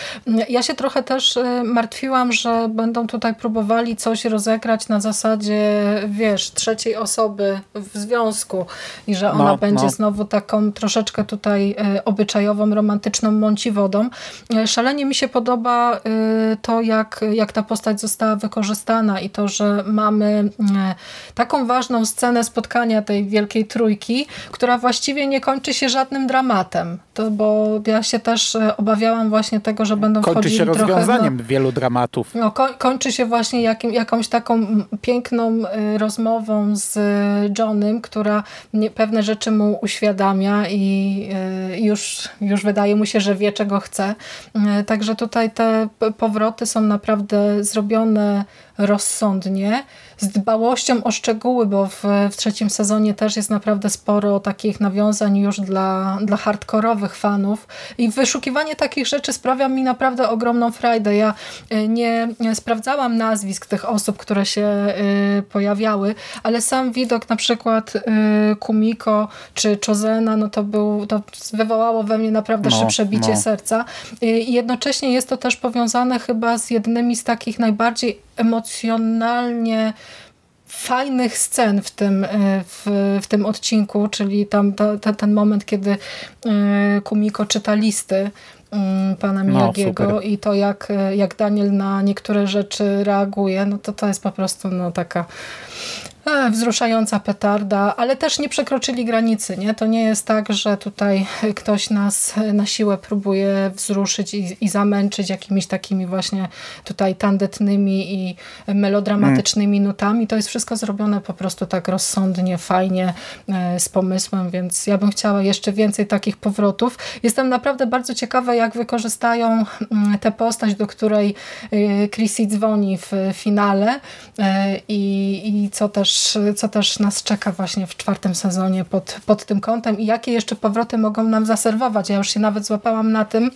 Ja się trochę też martwiłam, że będą tutaj próbowali coś rozegrać na zasadzie, wiesz, trzeciej osoby w związku i że ona no, będzie no. znowu taką troszeczkę tutaj obyczajową, romantyczną mąciwodą. Szalenie mi się podoba to, jak, jak ta postać została wykorzystana i to, że mamy e, taką ważną scenę spotkania tej wielkiej trójki, która właściwie nie kończy się żadnym dramatem. To, bo ja się też e, obawiałam właśnie tego, że będą kończy wchodzili się rozwiązaniem no, wielu dramatów. No, ko kończy się właśnie jakim, jakąś taką piękną e, rozmową z Johnem, która pewne rzeczy mu uświadamia i już, już wydaje mu się, że wie, czego chce. Także tutaj te powroty są naprawdę zrobione rozsądnie z dbałością o szczegóły, bo w, w, trzecim sezonie też jest naprawdę sporo takich nawiązań już dla, dla hardkorowych fanów i wyszukiwanie takich rzeczy sprawia mi naprawdę ogromną frajdę. Ja y, nie, sprawdzałam nazwisk tych osób, które się y, pojawiały, ale sam widok na przykład y, Kumiko czy Chozena, no to był, to wywołało we mnie naprawdę no, przebicie no. serca i jednocześnie jest to też powiązane chyba z jednymi z takich najbardziej emocjonalnie fajnych scen w tym, e, w, w tym odcinku, czyli tam ta, ta, ten moment, kiedy e, Kumiko czyta listy mm, pana no, Miyagiego no, i to jak, jak Daniel na niektóre rzeczy reaguje, no to to jest po prostu no, taka E, wzruszająca petarda, ale też nie przekroczyli granicy. Nie? To nie jest tak, że tutaj ktoś nas na siłę próbuje wzruszyć i, i zamęczyć jakimiś takimi właśnie tutaj tandetnymi i melodramatycznymi hmm. nutami. To jest wszystko zrobione po prostu tak rozsądnie, fajnie, e, z pomysłem, więc ja bym chciała jeszcze więcej takich powrotów. Jestem naprawdę bardzo ciekawa, jak wykorzystają mm, tę postać, do której e, Chrissy dzwoni w finale i, i co też też, co też nas czeka właśnie w czwartym sezonie pod, pod tym kątem i jakie jeszcze powroty mogą nam zaserwować. Ja już się nawet złapałam na tym,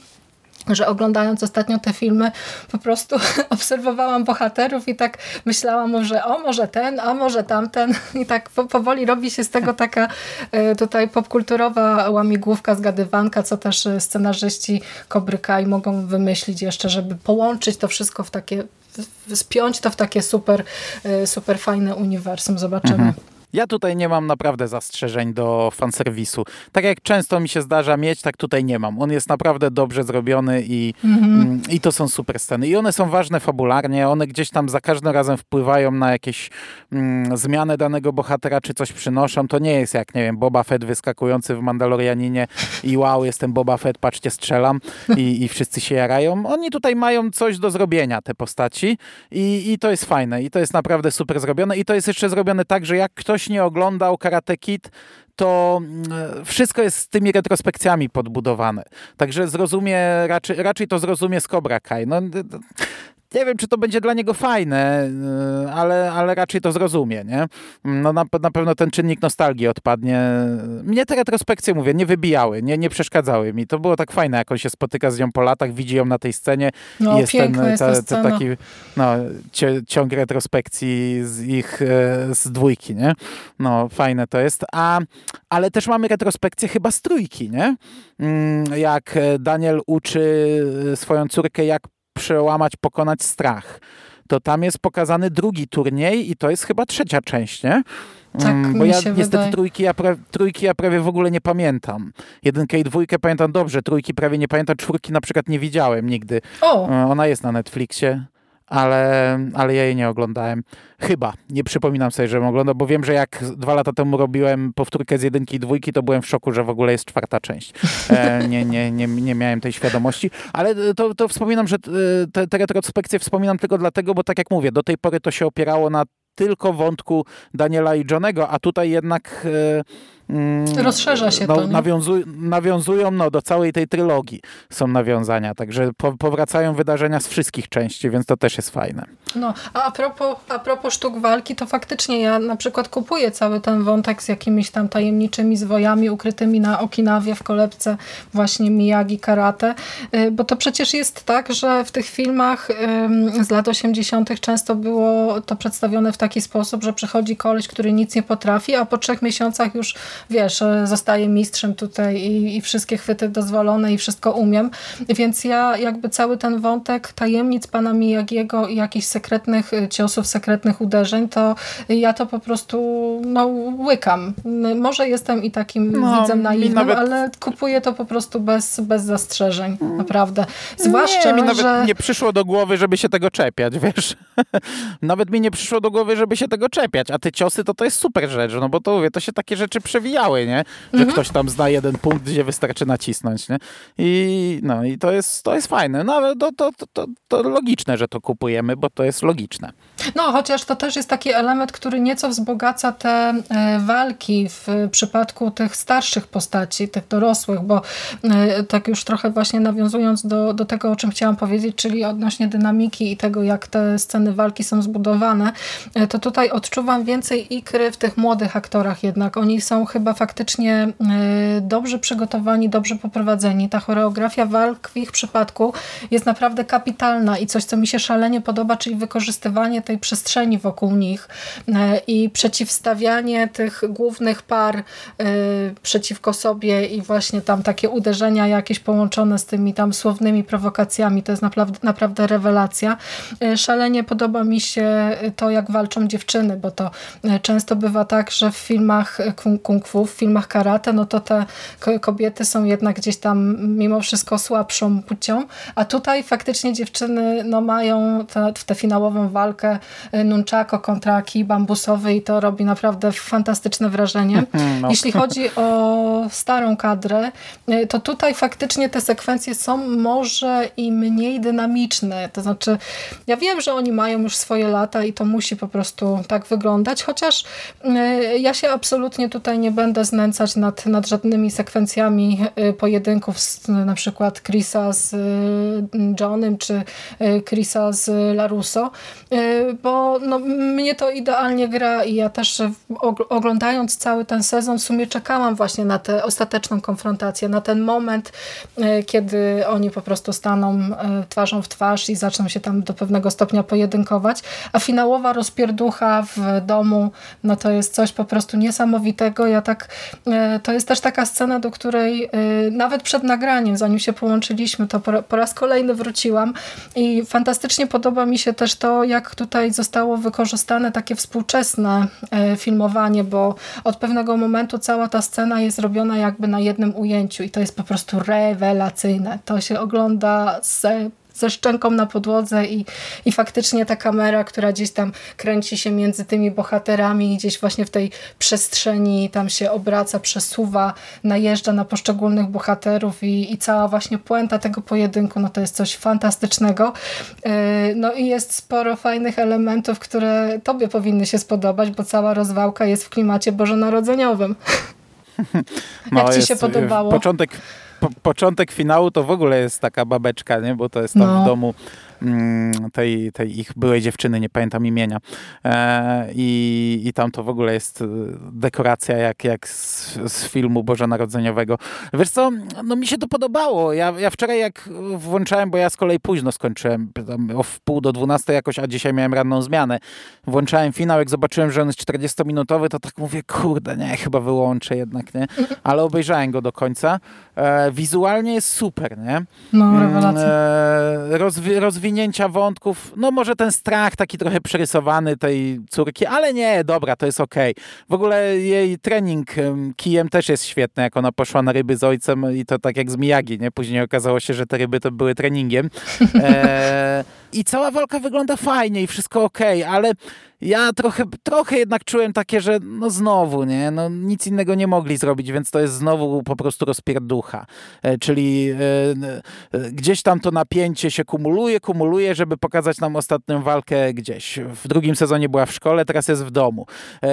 że oglądając ostatnio te filmy po prostu obserwowałam bohaterów i tak myślałam, że o może ten, a może tamten i tak powoli robi się z tego taka e, tutaj popkulturowa łamigłówka, zgadywanka, co też e, scenarzyści Kobryka i mogą wymyślić jeszcze, żeby połączyć to wszystko w takie spiąć to w takie super, y, super fajne uniwersum. Zobaczymy. Mhm. Ja tutaj nie mam naprawdę zastrzeżeń do fanserwisu. Tak jak często mi się zdarza mieć, tak tutaj nie mam. On jest naprawdę dobrze zrobiony i, mhm. Mm, i to są super sceny. I one są ważne fabularnie, one gdzieś tam za każdym razem wpływają na jakieś mm, zmianę danego bohatera, czy coś przynoszą. To nie jest jak, nie wiem, Boba Fett wyskakujący w Mandalorianinie i wow, jestem Boba Fett, patrzcie, strzelam i, i wszyscy się jarają. Oni tutaj mają coś do zrobienia, te postaci i, i to jest fajne i to jest naprawdę super zrobione i to jest jeszcze zrobione tak, że jak ktoś nie oglądał Karate Kid, to mm, wszystko jest z tymi retrospekcjami podbudowane. Także zrozumie, raczej, raczej to zrozumie z Cobra Kai. No, nie wiem, czy to będzie dla niego fajne, y, ale, ale raczej to zrozumie, nie? No na, na pewno ten czynnik nostalgii odpadnie. Mnie te retrospekcje, mówię, nie wybijały, nie, nie przeszkadzały mi. To było tak fajne, jak on się spotyka z nią po latach, widzi ją na tej scenie no, i jest ten jest ta, ta, taki no, ciąg retrospekcji z ich, e, z dwójki, nie? No, fajne to jest. A, ale też mamy retrospekcję chyba z trójki, nie? Mm, jak Daniel uczy swoją córkę, jak przełamać, pokonać strach. To tam jest pokazany drugi turniej i to jest chyba trzecia część, nie? Tak, mm, Bo ja niestety trójki ja, pra, trójki ja prawie w ogóle nie pamiętam. Jedynkę i dwójkę pamiętam dobrze, trójki prawie nie pamiętam, czwórki na przykład nie widziałem nigdy. O. E, ona jest na Netflixie ale, ale ja jej nie oglądałem. Chyba. Nie przypominam sobie, żebym oglądał, bo wiem, że jak dwa lata temu robiłem powtórkę z jedynki i dwójki, to byłem w szoku, że w ogóle jest czwarta część. E, nie, nie, nie, nie miałem tej świadomości, ale to, to wspominam, że e, te, te retrospekcje wspominam tylko dlatego, bo tak jak mówię, do tej pory to się opierało na tylko wątku Daniela i Johnego, a tutaj jednak e, Rozszerza się no, to. Nawiązuj, nawiązują no, do całej tej trylogii są nawiązania, także po, powracają wydarzenia z wszystkich części, więc to też jest fajne. No, a, a, propos, a propos sztuk walki, to faktycznie ja na przykład kupuję cały ten wątek z jakimiś tam tajemniczymi zwojami ukrytymi na Okinawie w kolebce właśnie Miyagi Karate, y, bo to przecież jest tak, że w tych filmach z lat 80. często było to przedstawione w taki sposób, że przychodzi koleś, który nic nie potrafi, a po trzech miesiącach już wiesz, e, zostaję mistrzem tutaj i, i wszystkie chwyty dozwolone i wszystko umiem. Więc ja jakby cały ten wątek tajemnic pana Miyagiego i jakichś sekretnych e, ciosów, sekretnych uderzeń, to ja to po prostu no, łykam. Może jestem i takim no, widzem naiwnym, nawet... ale kupuję to po prostu bez, bez zastrzeżeń, naprawdę. Zwłaszcza, nie, mi nawet że... nie przyszło do głowy, żeby się tego czepiać, wiesz. nawet mi nie przyszło do głowy, żeby się tego czepiać, a te ciosy to to jest super rzecz, no bo to mówię, to się takie rzeczy przewijają przewijały, nie? Że mhm. ktoś tam zna jeden punkt, gdzie wystarczy nacisnąć, nie? I, no, i to, jest, to jest fajne. No ale to, to, to, to logiczne, że to kupujemy, bo to jest logiczne. No, chociaż to też jest taki element, który nieco wzbogaca te e, walki w przypadku tych starszych postaci, tych dorosłych, bo e, tak już trochę właśnie nawiązując do, do tego, o czym chciałam powiedzieć, czyli odnośnie dynamiki i tego, jak te sceny walki są zbudowane, e, to tutaj odczuwam więcej ikry w tych młodych aktorach jednak. Oni są chyba faktycznie dobrze przygotowani, dobrze poprowadzeni. Ta choreografia walk w ich przypadku jest naprawdę kapitalna i coś, co mi się szalenie podoba, czyli wykorzystywanie tej przestrzeni wokół nich e, i przeciwstawianie tych głównych par e, przeciwko sobie i właśnie tam takie uderzenia jakieś połączone z tymi tam słownymi prowokacjami, to jest naprawdę, naprawdę rewelacja. E, szalenie podoba mi się to, jak walczą dziewczyny, bo to często bywa tak, że w filmach kung, fu, w filmach karate, no to te kobiety są jednak gdzieś tam mimo wszystko słabszą płcią, a tutaj faktycznie dziewczyny no, mają tę finałową walkę y, nunchako kontra kij bambusowy i to robi naprawdę fantastyczne wrażenie. No. Jeśli chodzi o starą kadrę, y, to tutaj faktycznie te sekwencje są może i mniej dynamiczne. To znaczy, ja wiem, że oni mają już swoje lata i to musi po prostu tak wyglądać, chociaż y, ja się absolutnie tutaj nie będę znęcać nad, nad żadnymi sekwencjami pojedynków z, na przykład Chrisa z Johnem czy Chrisa z Larusso, bo no, mnie to idealnie gra i ja też oglądając cały ten sezon w sumie czekałam właśnie na tę ostateczną konfrontację, na ten moment, e, kiedy oni po prostu staną e, twarzą w twarz i zaczną się tam do pewnego stopnia pojedynkować, a finałowa rozpierducha w domu, no to jest coś po prostu niesamowitego. Ja tak, e, to jest też taka scena, do której nawet przed nagraniem, zanim się połączyliśmy, to po raz kolejny wróciłam i fantastycznie podoba mi się też to, jak tutaj zostało wykorzystane takie współczesne filmowanie, bo od pewnego momentu cała ta scena jest robiona jakby na jednym ujęciu i to jest po prostu rewelacyjne. To się ogląda z ze szczęką na podłodze i, i faktycznie ta kamera, która gdzieś tam kręci się między tymi bohaterami gdzieś właśnie w tej przestrzeni tam się obraca, przesuwa, najeżdża na poszczególnych bohaterów i, i cała właśnie puenta tego pojedynku, no to jest coś fantastycznego. E, no i jest sporo fajnych elementów, które tobie powinny się spodobać, bo cała rozwałka jest w klimacie bożonarodzeniowym. Jak ci się podobało? Początek po, początek finału to w ogóle jest taka babeczka, nie? bo to jest tam no. w domu tej, tej ich byłej dziewczyny, nie pamiętam imienia. E, I, i tam to w ogóle jest e, dekoracja jak, jak z, z filmu bożonarodzeniowego. Wiesz co, no mi się to podobało. Ja, ja wczoraj jak włączałem, bo ja z kolei późno skończyłem, o w pół do dwunastej jakoś, a dzisiaj miałem ranną zmianę. Włączałem finał, jak zobaczyłem, że on jest 40-minutowy, to tak mówię, kurde, nie, chyba wyłączę jednak, nie? Ale obejrzałem go do końca. E, wizualnie jest super, nie? No, rewelacja. E, rozwi rozwinięcia wątków, no może ten strach taki trochę przerysowany tej córki, ale nie, dobra, to jest okej. Okay. W ogóle jej trening kijem też jest świetny, jak ona poszła na ryby z ojcem i to tak jak z Miyagi, nie? Później okazało się, że te ryby to były treningiem. E, I cała walka wygląda fajnie i wszystko okej, okay, ale ja trochę, trochę jednak czułem takie, że no znowu, nie, no nic innego nie mogli zrobić, więc to jest znowu po prostu rozpierducha. E, czyli e, e, gdzieś tam to napięcie się kumuluje, kumuluje, żeby pokazać nam ostatnią walkę gdzieś. W drugim sezonie była w szkole, teraz jest w domu.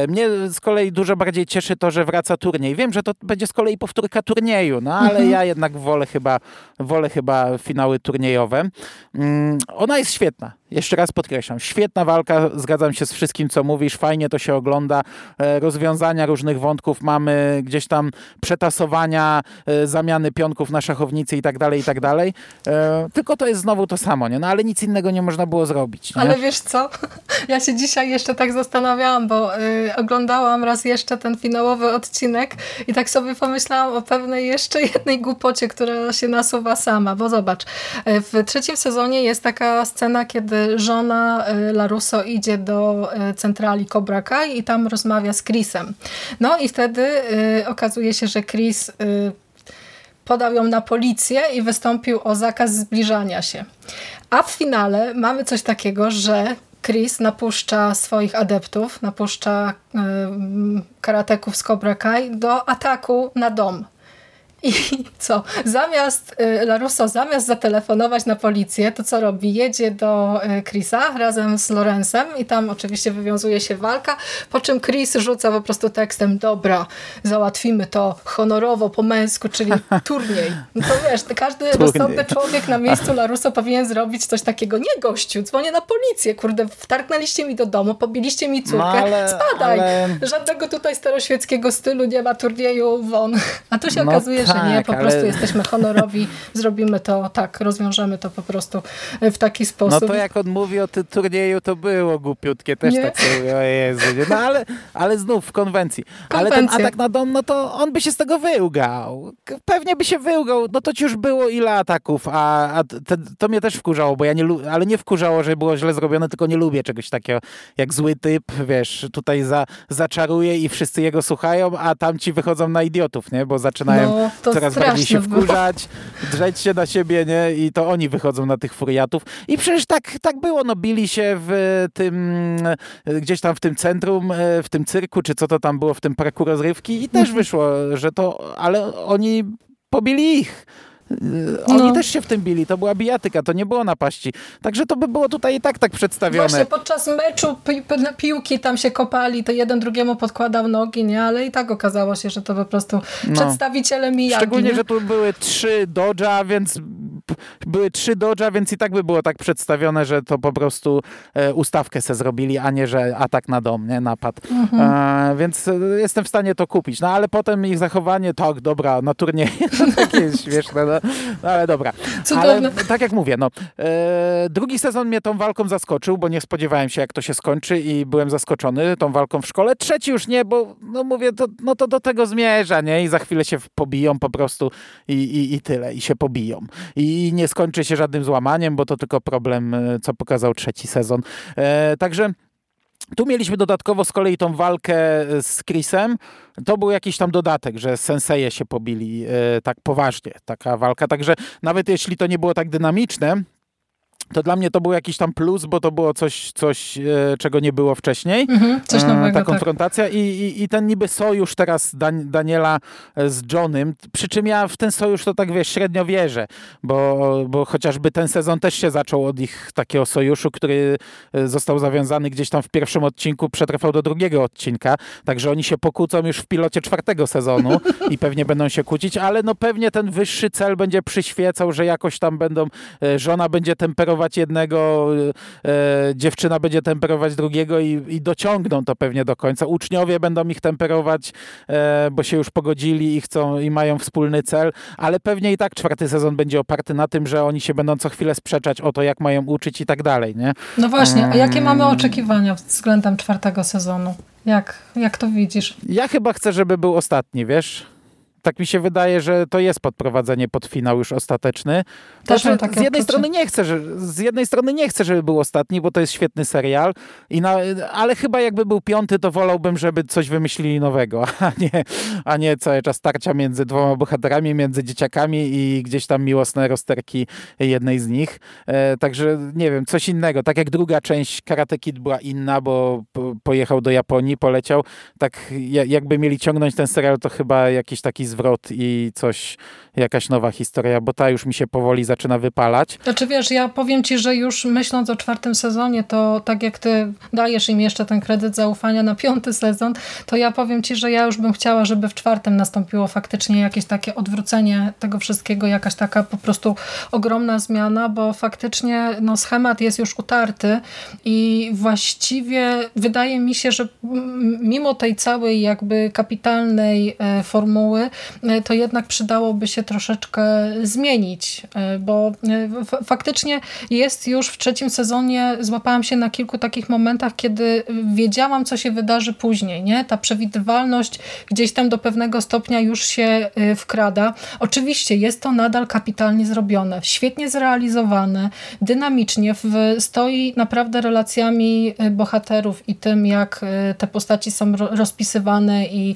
Mnie z kolei dużo bardziej cieszy to, że wraca turniej. Wiem, że to będzie z kolei powtórka turnieju, no ale mhm. ja jednak wolę chyba, wolę chyba finały turniejowe. Mm, ona jest świetna. Jeszcze raz podkreślam, świetna walka, zgadzam się z wszystkim, co mówisz, fajnie to się ogląda, e, rozwiązania różnych wątków mamy, gdzieś tam przetasowania, e, zamiany pionków na szachownicy i tak dalej, i tak dalej. E, tylko to jest znowu to samo, nie? No ale nic innego nie można było zrobić. Nie? Ale wiesz co? Ja się dzisiaj jeszcze tak zastanawiałam, bo y, oglądałam raz jeszcze ten finałowy odcinek i tak sobie pomyślałam o pewnej jeszcze jednej głupocie, która się nasuwa sama, bo zobacz, w trzecim sezonie jest taka scena, kiedy żona y, Larusso idzie do y, centrali Cobra Kai i tam rozmawia z Chrisem. No i wtedy y, okazuje się, że Chris podał ją na policję i wystąpił o zakaz zbliżania się. A w finale mamy coś takiego, że Chris napuszcza swoich adeptów, napuszcza karateków z Cobra Kai do ataku na dom. I co? Zamiast y, Larusso, zamiast zatelefonować na policję, to co robi? Jedzie do y, Chrisa razem z Lorenzem i tam oczywiście wywiązuje się walka, po czym Chris rzuca po prostu tekstem dobra, załatwimy to honorowo, po męsku, czyli turniej. No to wiesz, każdy rozsądny człowiek na miejscu Larusso powinien zrobić coś takiego. Nie gościu, dzwonię na policję, kurde, wtargnęliście mi do domu, pobiliście mi córkę, no, ale, spadaj. Ale... Żadnego tutaj staroświeckiego stylu nie ma turnieju won. A tu się no okazuje, że tak, nie, po ale... prostu jesteśmy honorowi, zrobimy to tak, rozwiążemy to po prostu w taki sposób. No to jak on mówi o tym turnieju, to było głupiutkie, też nie? tak sobie, o Jezu, no ale, ale znów w konwencji. Ale ten atak na dom, no to on by się z tego wyłgał. Pewnie by się wyłgał, no to ci już było ile ataków, a, a te, to mnie też wkurzało, bo ja nie, ale nie wkurzało, że było źle zrobione, tylko nie lubię czegoś takiego, jak zły typ, wiesz, tutaj za, zaczaruje i wszyscy jego słuchają, a tamci wychodzą na idiotów, nie? Bo zaczynają no, coraz bardziej się wkurzać, było. drzeć się na siebie, nie? I to oni wychodzą na tych furiatów. I przecież tak, tak było, no bili się w tym, gdzieś tam w tym centrum, w tym cyrku, czy co to tam było, w tym parku rozrywki i też mhm. wyszło, że to, ale oni pobili ich. Oni no. też się w tym bili, to była bijatyka, to nie było napaści. Także to by było tutaj i tak tak przedstawione. Właśnie podczas meczu pi piłki tam się kopali, to jeden drugiemu podkładał nogi, nie? Ale i tak okazało się, że to po prostu no. przedstawiciele Miyagi. Szczególnie, nie? że tu były trzy Dodge'a, więc były trzy Dodge'a, więc i tak by było tak przedstawione, że to po prostu e, ustawkę se zrobili, a nie, że atak na dom, nie? Napad. Mhm. E, więc e, jestem w stanie to kupić. No ale potem ich zachowanie, tak, dobra, na turnieju, takie jest śmieszne, no. No ale dobra. Cudowne. Ale tak jak mówię, no, e, drugi sezon mnie tą walką zaskoczył, bo nie spodziewałem się, jak to się skończy i byłem zaskoczony tą walką w szkole. Trzeci już nie, bo no mówię, to, no to do tego zmierza, nie? I za chwilę się pobiją po prostu i, i, i tyle. I się pobiją. I nie skończy się żadnym złamaniem, bo to tylko problem, e, co pokazał trzeci sezon. E, także tu mieliśmy dodatkowo z kolei tą walkę z Chrisem. To był jakiś tam dodatek, że senseje się pobili e, tak poważnie, taka walka. Także nawet jeśli to nie było tak dynamiczne, to dla mnie to był jakiś tam plus, bo to było coś, coś e, czego nie było wcześniej. Mhm, coś nowego, Ta tak. konfrontacja tak. I, i, i, ten niby sojusz teraz Dan Daniela e, z Johnem, przy czym ja w ten sojusz to tak wiesz, średnio wierzę, bo, bo chociażby ten sezon też się zaczął od ich takiego sojuszu, który e, został zawiązany gdzieś tam w pierwszym odcinku, przetrwał do drugiego odcinka, także oni się pokłócą już w pilocie czwartego sezonu i pewnie będą się kłócić, ale no pewnie ten wyższy cel będzie przyświecał, że jakoś tam będą, żona będzie temperować temperować jednego, e, dziewczyna będzie temperować drugiego i, i, dociągną to pewnie do końca. Uczniowie będą ich temperować, e, bo się już pogodzili i chcą i mają wspólny cel, ale pewnie i tak czwarty sezon będzie oparty na tym, że oni się będą co chwilę sprzeczać o to, jak mają uczyć i tak dalej, nie? No właśnie, a jakie mamy oczekiwania względem czwartego sezonu? Jak, jak to widzisz? Ja chyba chcę, żeby był ostatni, wiesz? Tak mi się wydaje, że to jest podprowadzenie pod finał już ostateczny. Też znaczy, z jednej strony nie chcę, że, z jednej strony nie chcę, żeby był ostatni, bo to jest świetny serial, i na, ale chyba jakby był piąty, to wolałbym, żeby coś wymyślili nowego, a nie, a nie cały czas tarcia między dwoma bohaterami, między dzieciakami i gdzieś tam miłosne rozterki jednej z nich. E, także nie wiem, coś innego. Tak jak druga część Karate Kid była inna, bo pojechał do Japonii, poleciał. Tak jakby mieli ciągnąć ten serial, to chyba jakiś taki zwrot i coś, jakaś nowa historia, bo ta już mi się powoli zaczyna wypalać. Znaczy wiesz, ja powiem ci, że już myśląc o czwartym sezonie, to tak jak ty dajesz im jeszcze ten kredyt zaufania na piąty sezon, to ja powiem ci, że ja już bym chciała, żeby w czwartym nastąpiło faktycznie jakieś takie odwrócenie tego wszystkiego, jakaś taka po prostu ogromna zmiana, bo faktycznie no, schemat jest już utarty i właściwie wydaje mi się, że mimo tej całej jakby kapitalnej e, formuły, to jednak przydałoby się troszeczkę zmienić, e, bo e, faktycznie jest już w trzecim sezonie, złapałam się na kilku takich momentach, kiedy wiedziałam, co się wydarzy później. Nie? Ta przewidywalność gdzieś tam do pewnego stopnia już się wkrada. Oczywiście jest to nadal kapitalnie zrobione, świetnie zrealizowane, dynamicznie, stoi naprawdę relacjami bohaterów i tym, jak te postaci są rozpisywane i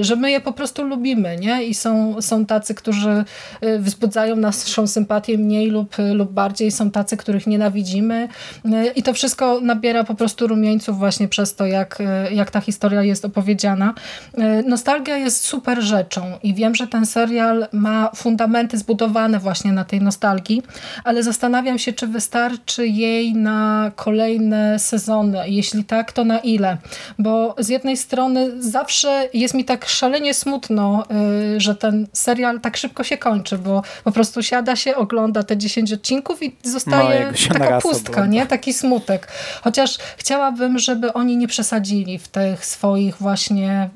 że my je po prostu lubimy lubimy, nie? I są, są tacy, którzy y, wzbudzają naszą sympatię mniej lub, lub bardziej, są tacy, których nienawidzimy y, i to wszystko nabiera po prostu rumieńców właśnie przez to, jak, y, jak ta historia jest opowiedziana. Nostalgia jest super rzeczą i wiem, że ten serial ma fundamenty zbudowane właśnie na tej nostalgii, ale zastanawiam się, czy wystarczy jej na kolejne sezony. Jeśli tak, to na ile? Bo z jednej strony zawsze jest mi tak szalenie smutno, Y, że ten serial tak szybko się kończy, bo po prostu siada się, ogląda te 10 odcinków i zostaje no, taka pustka, nie? taki smutek. Chociaż chciałabym, żeby oni nie przesadzili w tych swoich właśnie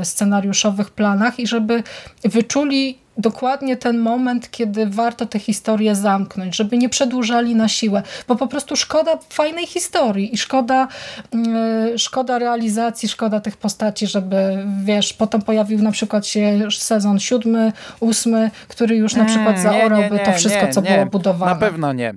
y, scenariuszowych planach i żeby wyczuli dokładnie ten moment, kiedy warto tę historię zamknąć, żeby nie przedłużali na siłę, bo po prostu szkoda fajnej historii i szkoda, yy, szkoda realizacji, szkoda tych postaci, żeby wiesz, potem pojawił na przykład się sezon siódmy, ósmy, który już na przykład zaorałby to wszystko, co było budowane. Na pewno nie.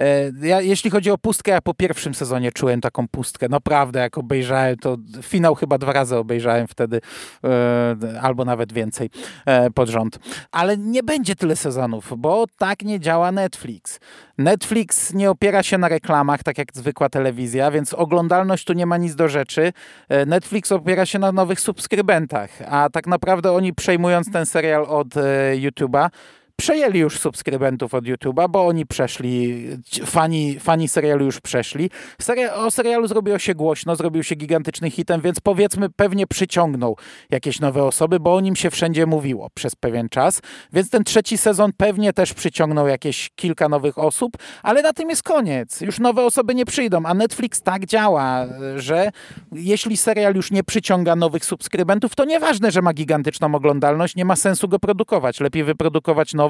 E, ja, jeśli chodzi o pustkę, ja po pierwszym sezonie czułem taką pustkę. Naprawdę, jak obejrzałem, to finał chyba dwa razy obejrzałem wtedy, e, albo nawet więcej e, pod rząd. Ale nie będzie tyle sezonów, bo tak nie działa Netflix. Netflix nie opiera się na reklamach, tak jak zwykła telewizja, więc oglądalność tu nie ma nic do rzeczy. Netflix opiera się na nowych subskrybentach, a tak naprawdę oni przejmując ten serial od YouTube'a, przejęli już subskrybentów od YouTube'a, bo oni przeszli, fani, fani serialu już przeszli. Serial, o serialu zrobiło się głośno, zrobił się gigantycznym hitem, więc powiedzmy pewnie przyciągnął jakieś nowe osoby, bo o nim się wszędzie mówiło przez pewien czas, więc ten trzeci sezon pewnie też przyciągnął jakieś kilka nowych osób, ale na tym jest koniec. Już nowe osoby nie przyjdą, a Netflix tak działa, że jeśli serial już nie przyciąga nowych subskrybentów, to nieważne, że ma gigantyczną oglądalność, nie ma sensu go produkować. Lepiej wyprodukować nowy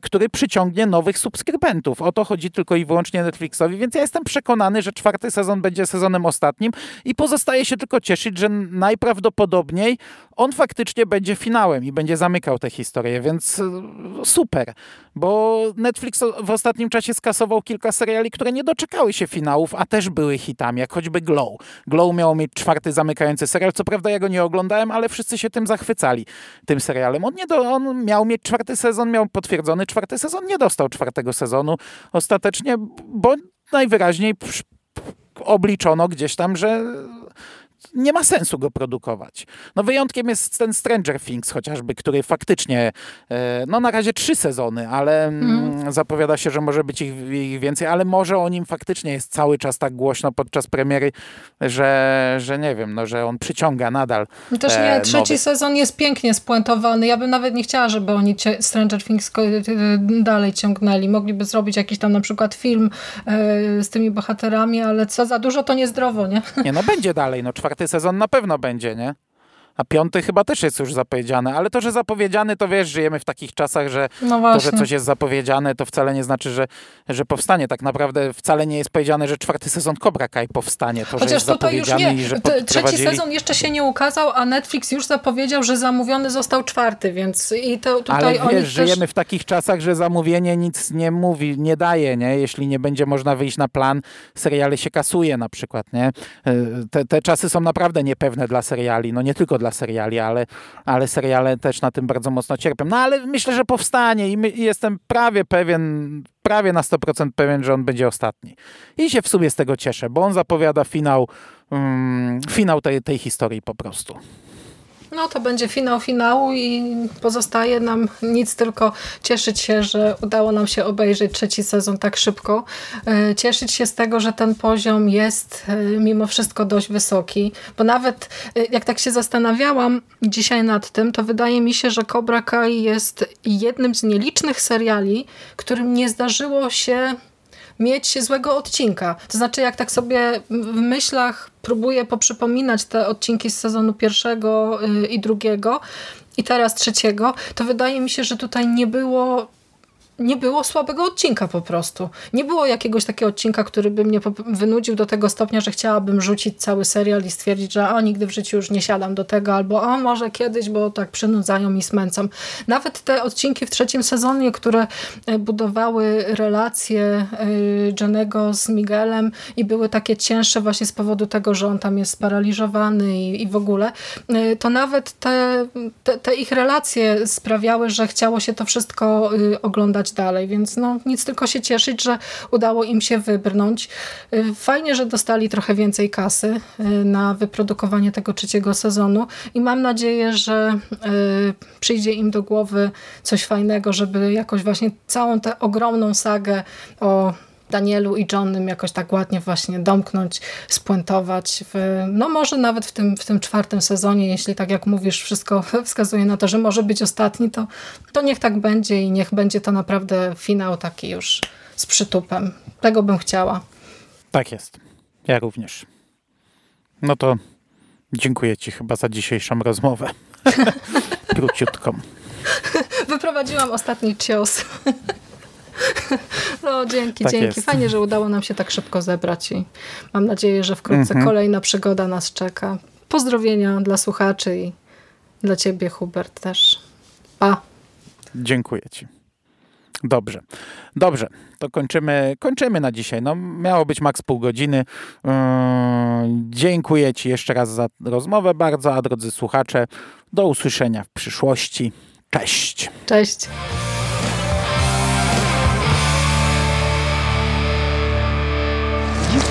który przyciągnie nowych subskrybentów. O to chodzi tylko i wyłącznie Netflixowi, więc ja jestem przekonany, że czwarty sezon będzie sezonem ostatnim i pozostaje się tylko cieszyć, że najprawdopodobniej on faktycznie będzie finałem i będzie zamykał tę historię, więc e, super, bo Netflix w ostatnim czasie skasował kilka seriali, które nie doczekały się finałów, a też były hitami, jak choćby Glow. Glow miał mieć czwarty zamykający serial, co prawda ja go nie oglądałem, ale wszyscy się tym zachwycali, tym serialem. On, nie do, on miał mieć czwarty sezon, miał potwierdzony czwarty sezon, nie dostał czwartego sezonu. Ostatecznie, bo najwyraźniej obliczono gdzieś tam, że nie ma sensu go produkować. No wyjątkiem jest ten Stranger Things chociażby, który faktycznie, e, no na razie trzy sezony, ale mm. zapowiada się, że może być ich, ich, więcej, ale może o nim faktycznie jest cały czas tak głośno podczas premiery, że, że nie wiem, no, że on przyciąga nadal. No też nie, e, trzeci nowy. sezon jest pięknie spuentowany. Ja bym nawet nie chciała, żeby oni Stranger Things dalej ciągnęli. Mogliby zrobić jakiś tam na przykład film e, z tymi bohaterami, ale co za dużo to niezdrowo, nie? Nie, no będzie dalej, no czwarty sezon na pewno będzie, nie? A piąty chyba też jest już zapowiedziany, ale to, że zapowiedziany, to wiesz, żyjemy w takich czasach, że no to, że coś jest zapowiedziane, to wcale nie znaczy, że, że powstanie. Tak naprawdę wcale nie jest powiedziane, że czwarty sezon Cobra Kai powstanie. To, Chociaż tutaj już nie. Trzeci sezon jeszcze się nie ukazał, a Netflix już zapowiedział, że zamówiony został czwarty, więc i to tutaj Ale wiesz, też... żyjemy w takich czasach, że zamówienie nic nie mówi, nie daje, nie? Jeśli nie będzie można wyjść na plan, seriale się kasuje na przykład, nie? E, te, te czasy są naprawdę niepewne dla seriali, no nie tylko dla dla seriali, ale, ale seriale też na tym bardzo mocno cierpią. No ale myślę, że powstanie i, my, i jestem prawie pewien, prawie na 100% pewien, że on będzie ostatni. I się w sumie z tego cieszę, bo on zapowiada finał, um, finał tej, tej historii po prostu. No to będzie finał finału i pozostaje nam nic tylko cieszyć się, że udało nam się obejrzeć trzeci sezon tak szybko. E, cieszyć się z tego, że ten poziom jest e, mimo wszystko dość wysoki, bo nawet e, jak tak się zastanawiałam dzisiaj nad tym, to wydaje mi się, że Cobra Kai jest jednym z nielicznych seriali, którym nie zdarzyło się mieć złego odcinka. To znaczy, jak tak sobie w myślach próbuję poprzypominać te odcinki z sezonu pierwszego y, i drugiego i teraz trzeciego, to wydaje mi się, że tutaj nie było nie było słabego odcinka po prostu. Nie było jakiegoś takiego odcinka, który by mnie wynudził do tego stopnia, że chciałabym rzucić cały serial i stwierdzić, że o, nigdy w życiu już nie siadam do tego, albo o, może kiedyś, bo tak przynudzają i smęcą. Nawet te odcinki w trzecim sezonie, które e, budowały relacje e, Johnego z Miguelem i były takie cięższe właśnie z powodu tego, że on tam jest sparaliżowany i, i w ogóle, e, to nawet te, te, te ich relacje sprawiały, że chciało się to wszystko oglądać dalej, więc no nic tylko się cieszyć, że udało im się wybrnąć. Y, fajnie, że dostali trochę więcej kasy y, na wyprodukowanie tego trzeciego sezonu i mam nadzieję, że y, przyjdzie im do głowy coś fajnego, żeby jakoś właśnie całą tę ogromną sagę o Danielu i Johnem jakoś tak ładnie właśnie domknąć, spuentować. W, no może nawet w tym, w tym czwartym sezonie, jeśli tak jak mówisz, wszystko wskazuje na to, że może być ostatni, to, to niech tak będzie i niech będzie to naprawdę finał taki już z przytupem. Tego bym chciała. Tak jest. Ja również. No to dziękuję Ci chyba za dzisiejszą rozmowę. Króciutką. Wyprowadziłam ostatni cios. No, dzięki, Tak dzięki. jest. Fajnie, że udało nam się tak szybko zebrać i mam nadzieję, że wkrótce Mhm. kolejna przygoda nas czeka. Pozdrowienia dla słuchaczy i dla ciebie, Hubert, też. Pa. Dziękuję ci. Dobrze. Dobrze, to kończymy, kończymy na dzisiaj. No, miało być maks pół godziny. Yy, dziękuję ci jeszcze raz za rozmowę bardzo, a drodzy słuchacze, do usłyszenia w przyszłości. Cześć. Cześć.